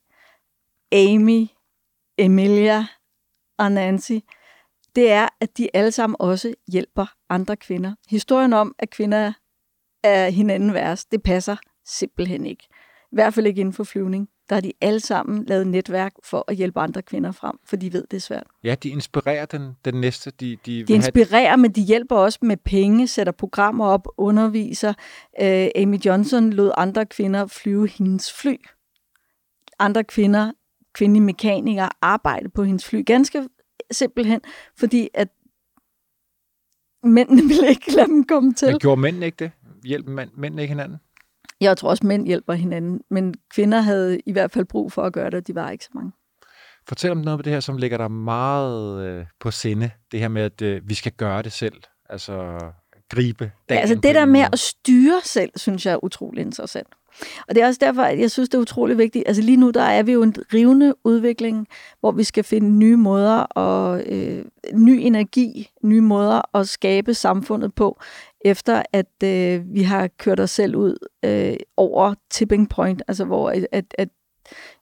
Amy, Emilia og Nancy, det er, at de alle sammen også hjælper andre kvinder. Historien om, at kvinder er hinanden værst, det passer simpelthen ikke. I hvert fald ikke inden for flyvning der har de alle sammen lavet netværk for at hjælpe andre kvinder frem, for de ved, det er svært. Ja, de inspirerer den, den næste. De, de, de inspirerer, have... men de hjælper også med penge, sætter programmer op, underviser. Uh, Amy Johnson lod andre kvinder flyve hendes fly. Andre kvinder, kvindelige mekanikere, arbejde på hendes fly. Ganske simpelthen, fordi at mændene ville ikke lade dem komme til. Men gjorde mændene ikke det? Hjælper mænd, mændene ikke hinanden? Jeg tror også, mænd hjælper hinanden, men kvinder havde i hvert fald brug for at gøre det, og de var ikke så mange. Fortæl om noget af det her, som ligger der meget øh, på sinde. Det her med, at øh, vi skal gøre det selv. Altså gribe dagen ja, altså det der med at styre selv, synes jeg er utrolig interessant. Og det er også derfor, at jeg synes, det er utrolig vigtigt. Altså lige nu, der er vi jo en rivende udvikling, hvor vi skal finde nye måder og øh, ny energi, nye måder at skabe samfundet på, efter at øh, vi har kørt os selv ud øh, over tipping point, altså hvor at, at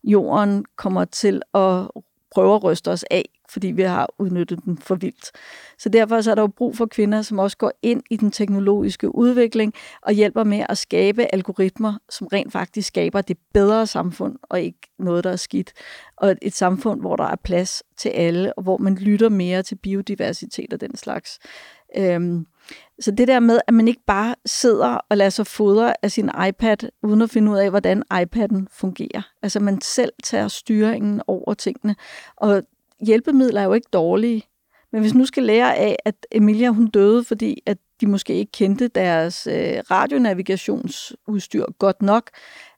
jorden kommer til at prøve at ryste os af, fordi vi har udnyttet den for vildt. Så derfor så er der jo brug for kvinder, som også går ind i den teknologiske udvikling og hjælper med at skabe algoritmer, som rent faktisk skaber det bedre samfund, og ikke noget, der er skidt. Og et samfund, hvor der er plads til alle, og hvor man lytter mere til biodiversitet og den slags. Øhm, så det der med, at man ikke bare sidder og lader sig fodre af sin iPad, uden at finde ud af, hvordan iPad'en fungerer. Altså man selv tager styringen over tingene. Og hjælpemidler er jo ikke dårlige. Men hvis nu skal lære af, at Emilia hun døde, fordi at de måske ikke kendte deres øh, radionavigationsudstyr godt nok,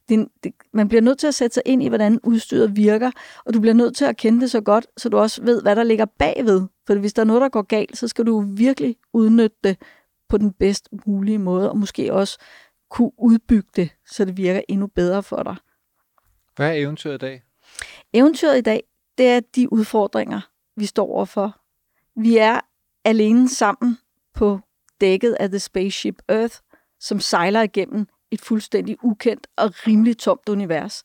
det, det, man bliver nødt til at sætte sig ind i, hvordan udstyret virker, og du bliver nødt til at kende det så godt, så du også ved, hvad der ligger bagved. For hvis der er noget, der går galt, så skal du virkelig udnytte det på den bedst mulige måde, og måske også kunne udbygge det, så det virker endnu bedre for dig. Hvad er eventyret i dag? Eventyret i dag, det er de udfordringer, vi står overfor. Vi er alene sammen på dækket af The Spaceship Earth, som sejler igennem et fuldstændig ukendt og rimelig tomt univers.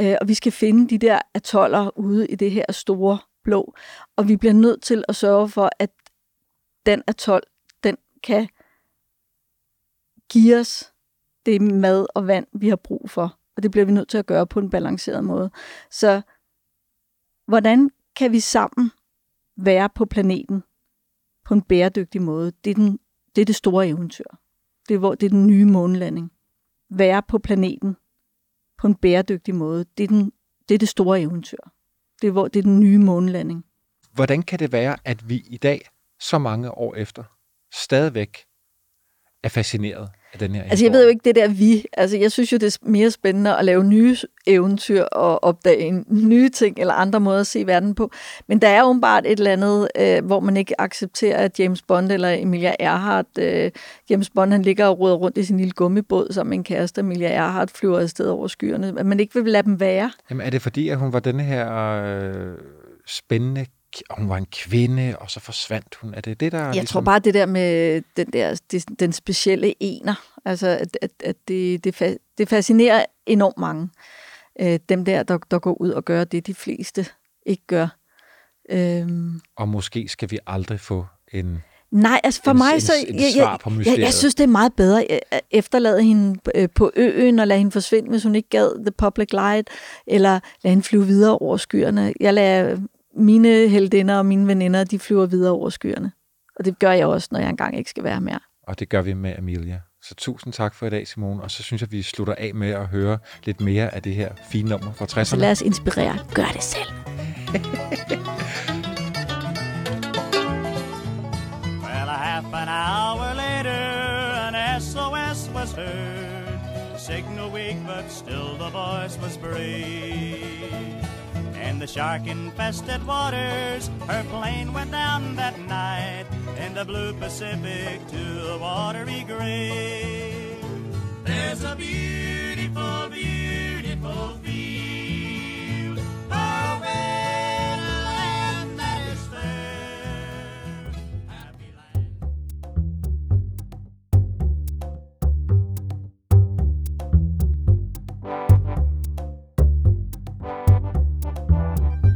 Øh, og vi skal finde de der atoller ude i det her store blå. Og vi bliver nødt til at sørge for, at den atol, den kan give os det mad og vand, vi har brug for. Og det bliver vi nødt til at gøre på en balanceret måde. Så hvordan kan vi sammen være på planeten på en bæredygtig måde? Det er, den, det, er det store eventyr. Det er, hvor, det er den nye månelanding. Være på planeten på en bæredygtig måde. Det er, den, det, er det store eventyr. Det er, hvor, det er den nye månelanding. Hvordan kan det være, at vi i dag, så mange år efter, stadigvæk er fascineret af den her Altså jeg ved jo ikke det der vi. Altså jeg synes jo, det er mere spændende at lave nye eventyr og opdage nye ting eller andre måder at se verden på. Men der er åbenbart et eller andet, øh, hvor man ikke accepterer, at James Bond eller Emilia Earhart, øh, James Bond han ligger og ruder rundt i sin lille gummibåd med en kæreste, Emilia Earhart flyver afsted over skyerne. At man ikke vil lade dem være. Jamen er det fordi, at hun var denne her øh, spændende og hun var en kvinde, og så forsvandt hun. Er det det, der... Jeg ligesom... tror bare, det der med den, der, den specielle ener, altså at, at, at det, det, det fascinerer enormt mange. Øh, dem der, der, der går ud og gør det, de fleste ikke gør. Øhm. Og måske skal vi aldrig få en... Nej, altså for en, mig så... En, en jeg, jeg, jeg, jeg synes, det er meget bedre at efterlade hende øh, på øen og lade hende forsvinde, hvis hun ikke gad The Public Light, eller lade hende flyve videre over skyerne. Jeg lader mine heldinder og mine veninder, de flyver videre over skyerne. Og det gør jeg også, når jeg engang ikke skal være mere. Og det gør vi med Amelia. Så tusind tak for i dag, Simone. Og så synes jeg, vi slutter af med at høre lidt mere af det her fine nummer fra 60'erne. Så lad os inspirere. Gør det selv. well, a half an hour later, an SOS was heard. Signal weak, but still the voice was brave. In the shark-infested waters, her plane went down that night in the blue Pacific to a watery grave. There's a beautiful, beautiful field away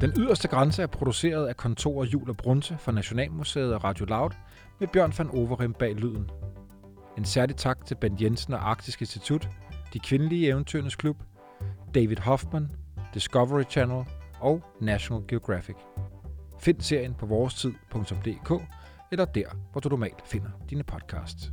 Den yderste grænse er produceret af kontorer Jul og Brunse for Nationalmuseet og Radio Loud med Bjørn van Overim bag lyden. En særlig tak til Bent Jensen og Arktisk Institut, De Kvindelige Eventyrernes Klub, David Hoffman, Discovery Channel og National Geographic. Find serien på vorestid.dk eller der, hvor du normalt finder dine podcasts.